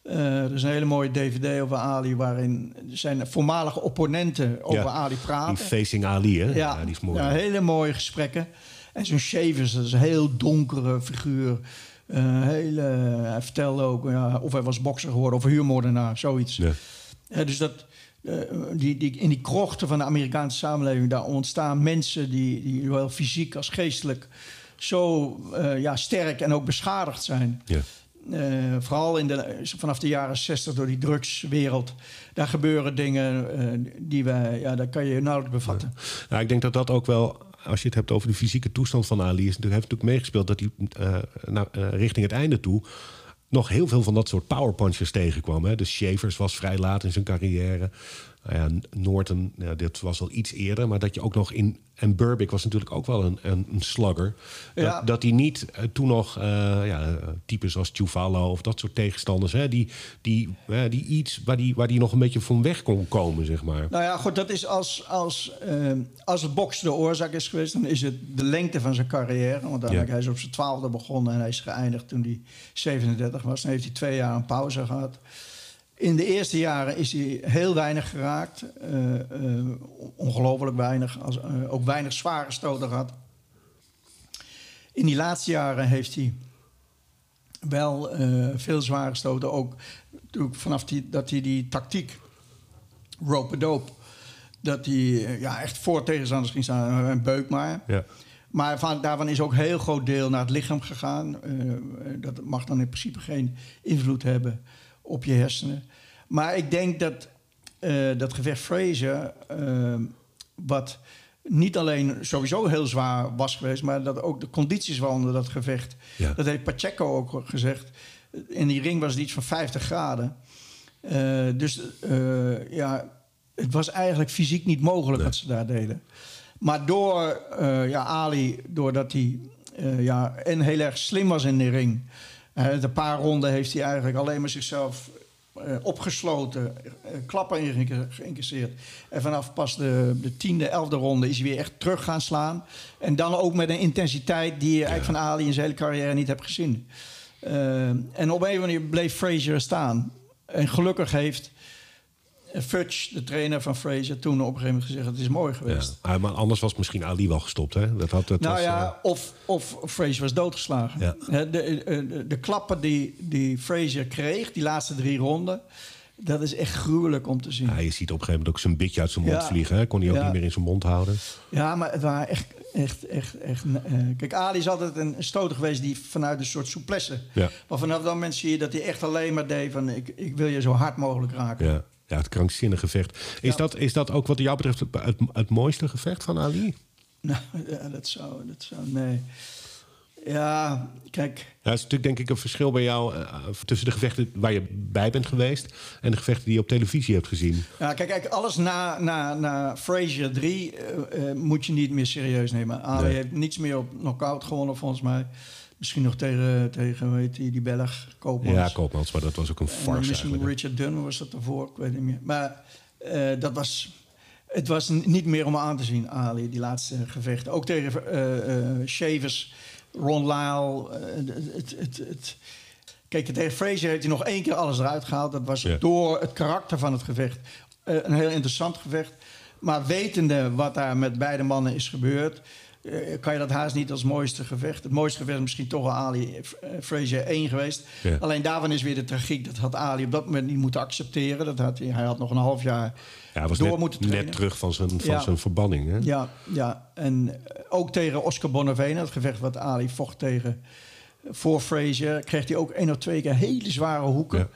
Uh, er is een hele mooie DVD over Ali waarin zijn voormalige opponenten over Ali praten. Die Facing Ali, hè? Ja, die is mooi. Ja, hele mooie gesprekken. En zo'n Shavers, dat is een heel donkere figuur. Uh, hele, hij vertelde ook ja, of hij was bokser geworden of huurmoordenaar, zoiets. Ja. dus dat, uh, die, die, in die krochten van de Amerikaanse samenleving, daar ontstaan mensen die, die zowel fysiek als geestelijk zo uh, ja, sterk en ook beschadigd zijn. Ja. Uh, vooral in de, vanaf de jaren 60 door die drugswereld. Daar gebeuren dingen die wij, ja, dat kan je nauwelijks bevatten. Ja. Nou, ik denk dat dat ook wel, als je het hebt over de fysieke toestand van Ali, is, heeft natuurlijk meegespeeld dat hij uh, richting het einde toe nog heel veel van dat soort powerpunchers tegenkwam. Hè. Dus Shavers was vrij laat in zijn carrière. Nou ja, Norton, ja, dit was al iets eerder. Maar dat je ook nog in... En Burbick was natuurlijk ook wel een, een, een slugger. Dat, dat hij niet uh, toen nog uh, ja, types als Chuvalo of dat soort tegenstanders... Hè, die, die, uh, die iets waar die, waar die nog een beetje van weg kon komen, zeg maar. Nou ja, goed, dat is als, als, als het boksen de oorzaak is geweest... dan is het de lengte van zijn carrière. Want ja. hij is op zijn twaalfde begonnen en hij is geëindigd toen hij 37 was. Dan heeft hij twee jaar een pauze gehad. In de eerste jaren is hij heel weinig geraakt. Uh, uh, ongelooflijk weinig. Als, uh, ook weinig zware stoten gehad. In die laatste jaren heeft hij wel veel zware stoten. Ook vanaf die, dat hij die tactiek rope dope dat hij ja, echt voor tegenstanders ging staan. Een beuk maar. Ja. Maar van, daarvan is ook een heel groot deel naar het lichaam gegaan. dat mag dan in principe geen invloed hebben op je hersenen. Maar ik denk dat uh, dat gevecht Fraser, uh, wat niet alleen sowieso heel zwaar was geweest, maar dat ook de condities waaronder dat gevecht. Ja. Dat heeft Pacheco ook gezegd. In die ring was het iets van 50 graden. Uh, dus ja, het was eigenlijk fysiek niet mogelijk nee. wat ze daar deden. Maar door ja, Ali, doordat hij ja, en heel erg slim was in de ring. De paar ronden heeft hij eigenlijk alleen maar zichzelf uh, opgesloten, uh, klappen geïncasseerd. En vanaf pas de, de tiende, elfde ronde is hij weer echt terug gaan slaan. En dan ook met een intensiteit die je eigenlijk van Ali in zijn hele carrière niet hebt gezien. Uh, en op een of andere manier bleef Frazier staan. En gelukkig heeft Fudge, de trainer van Fraser, toen op een gegeven moment gezegd: het is mooi geweest. Ja, maar anders was misschien Ali wel gestopt, hè? Dat had, nou ja, uh... of, of Fraser was doodgeslagen. Ja. De, de, de, de, klappen die, die Fraser kreeg, die laatste drie ronden. Dat is echt gruwelijk om te zien. Ja, je ziet op een gegeven moment ook zijn bitje uit zijn mond vliegen. Hè? Kon hij ook niet meer in zijn mond houden. Ja, maar het waren echt, echt, echt, echt. Uh, kijk, Ali is altijd een stoter geweest die vanuit een soort souplesse. Ja. Maar vanaf dat moment zie je dat hij echt alleen maar deed van: ik, ik wil je zo hard mogelijk raken. Ja. Het krankzinnige gevecht. Is, dat, is dat ook wat jou betreft het, het, mooiste gevecht van Ali? Nou, ja, dat zou, dat zou, nee. Ja, kijk. Ja, is natuurlijk denk ik een verschil bij jou uh, tussen de gevechten waar je bij bent geweest en de gevechten die je op televisie hebt gezien. Ja, kijk, kijk alles na, na, na Frazier 3 uh, uh, moet je niet meer serieus nemen. Ali nee. heeft niets meer op knockout gewonnen volgens mij. Misschien nog tegen, tegen weet je, die Belg, Koopmans. Ja, Koopmans, maar dat was ook een farce Misschien Richard Dunn was dat ervoor, ik weet niet meer. Maar uh, dat was... Het was niet meer om aan te zien, Ali, die laatste gevechten. Ook tegen uh, uh, Shavers, Ron Lyle. het, het, het, Kijk, tegen Frazier heeft hij nog één keer alles eruit gehaald. Dat was ja. door het karakter van het gevecht. een heel interessant gevecht. Maar wetende wat daar met beide mannen is gebeurd... Uh, kan je dat haast niet als mooiste gevecht. Het mooiste gevecht is misschien toch wel Ali uh, Frazier 1 geweest. Ja. Alleen daarvan is weer de tragiek. Dat had Ali op dat moment niet moeten accepteren. Dat had hij, hij had nog een half jaar ja, hij was door net, moeten trainen. net terug van zijn, van ja. zijn verbanning. Hè? Ja, ja, en ook tegen Oscar Bonavena, het gevecht wat Ali vocht tegen voor Frazier... kreeg hij ook één of twee keer hele zware hoeken.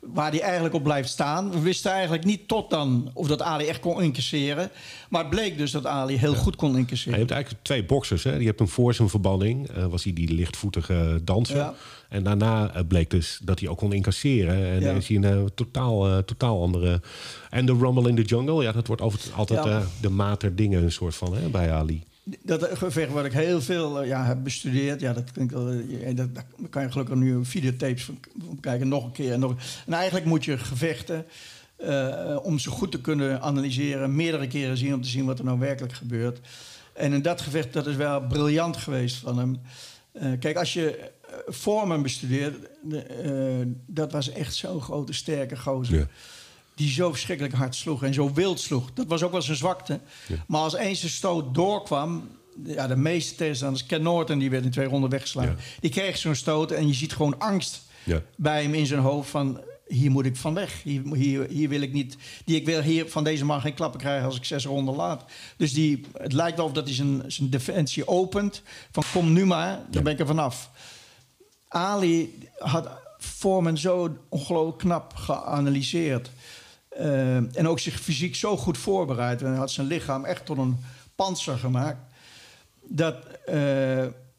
Waar hij eigenlijk op blijft staan. We wisten eigenlijk niet tot dan of dat Ali echt kon incasseren. Maar het bleek dus dat Ali heel goed kon incasseren. je hebt eigenlijk twee boxers. Hè? Je hebt hem voor zijn verbanning, uh, was hij die lichtvoetige danser. En daarna uh, bleek dus dat hij ook kon incasseren. En dan is hij een uh, totaal, totaal andere... En de Rumble in the Jungle, ja, dat wordt altijd de mater dingen een soort van hè, bij Ali dat gevecht wat ik heel veel ja, heb bestudeerd. Ja, dat, klinkt, dat, daar kan je gelukkig nu videotapes van, kijken. Nog een keer nog. En eigenlijk moet je gevechten. Uh, om ze goed te kunnen analyseren, meerdere keren zien om te zien wat er nou werkelijk gebeurt. En in dat gevecht, dat is wel briljant geweest van hem. Uh, kijk, als je uh, Foreman bestudeert, dat was echt zo'n grote, sterke gozer. Ja die zo verschrikkelijk hard sloeg en zo wild sloeg. Dat was ook wel zijn zwakte. Maar als eens de stoot doorkwam... Ja, de meeste tegenstanders... Ken Norton, die werd in twee ronden weggeslagen. Die kreeg zo'n stoot en je ziet gewoon angst bij hem in zijn hoofd van... Hier moet ik van weg. Hier, hier, hier wil ik niet. Die, ik wil hier van deze man geen klappen krijgen als ik zes ronden laat. Dus die, het lijkt wel of dat hij zijn, zijn defensie opent. Van kom nu maar, dan ben ik er vanaf. Ali had Foreman zo ongelooflijk knap geanalyseerd. Uh, en ook zich fysiek zo goed voorbereid. En hij had zijn lichaam echt tot een panzer gemaakt. Dat uh,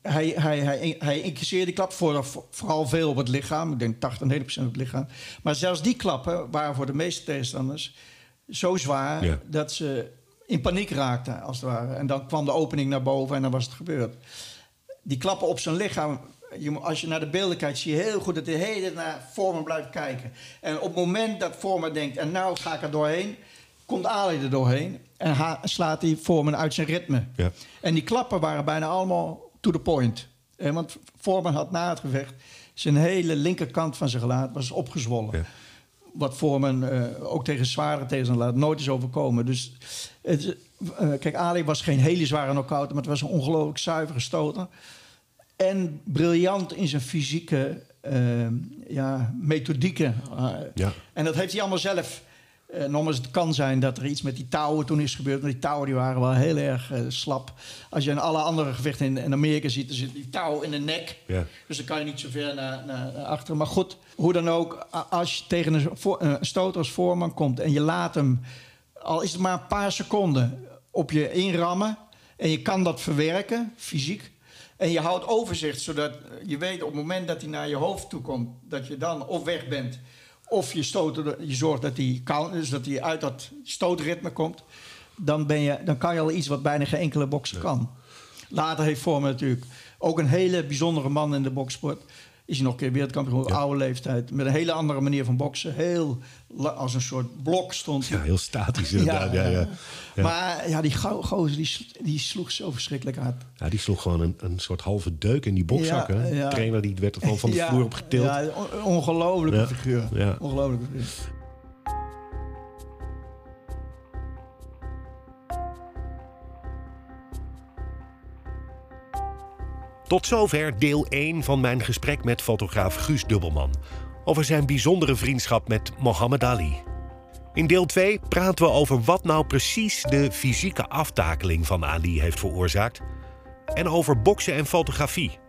hij, hij, hij, hij incasseerde die klap voor, vooral veel op het lichaam. Ik denk 80, 90% op het lichaam. Maar zelfs die klappen waren voor de meeste tegenstanders zo zwaar... dat ze in paniek raakten, als het ware. En dan kwam de opening naar boven en dan was het gebeurd. Die klappen op zijn lichaam je, als je naar de beelden kijkt, zie je heel goed dat hij hele naar Vormen blijft kijken. En op het moment dat Vormen denkt, en nou ga ik er doorheen, komt Ali er doorheen en slaat hij Vormen uit zijn ritme. Ja. En die klappen waren bijna allemaal to the point. Eh, want Vormen had na het gevecht zijn hele linkerkant van zijn gelaat was opgezwollen. Ja. Wat Vormen uh, ook tegen zware tegenstander nooit is overkomen. Dus het, uh, kijk, Ali was geen hele zware knockout, maar het was een ongelooflijk zuivere stoter. En briljant in zijn fysieke uh, ja, methodieken. ja. En dat heeft hij allemaal zelf. Uh, nogmaals, het kan zijn dat er iets met die touwen toen is gebeurd. Maar die touwen die waren wel heel erg slap. Als je in alle andere gevechten in, in, Amerika ziet, dan zit die touw in de nek. Ja. Dus dan kan je niet zo ver naar, naar, naar achteren. Maar goed, hoe dan ook, als je tegen een, voor, een stoot als voorman komt en je laat hem, al is het maar een paar seconden, op je inrammen. En je kan dat verwerken, fysiek en je houdt overzicht, zodat je weet op het moment dat hij naar je hoofd toe komt, dat je dan of weg bent, of je, stoot, je zorgt dat hij, dus dat hij uit dat stootritme komt. Dan, ben je, dan kan je al iets wat bijna geen enkele bokser kan. Later heeft Vormen natuurlijk ook een hele bijzondere man in de boksport is hij nog een keer wereldkampioen op oude leeftijd. Met een hele andere manier van boksen. Heel als een soort blok stond. Ja, heel statisch inderdaad. Ja, ja, ja. Maar ja, die gozer die, die sloeg zo verschrikkelijk hard. Ja, die sloeg gewoon een, een soort halve deuk in die bokzakken. De trainer die werd er gewoon van de vloer op getild. Ja, ongelofelijke figuur. Ja. Ongelofelijke figuur. Tot zover deel 1 van mijn gesprek met fotograaf Guus Dubbelman over zijn bijzondere vriendschap met Mohammed Ali. In deel 2 praten we over wat nou precies de fysieke aftakeling van Ali heeft veroorzaakt en over boksen en fotografie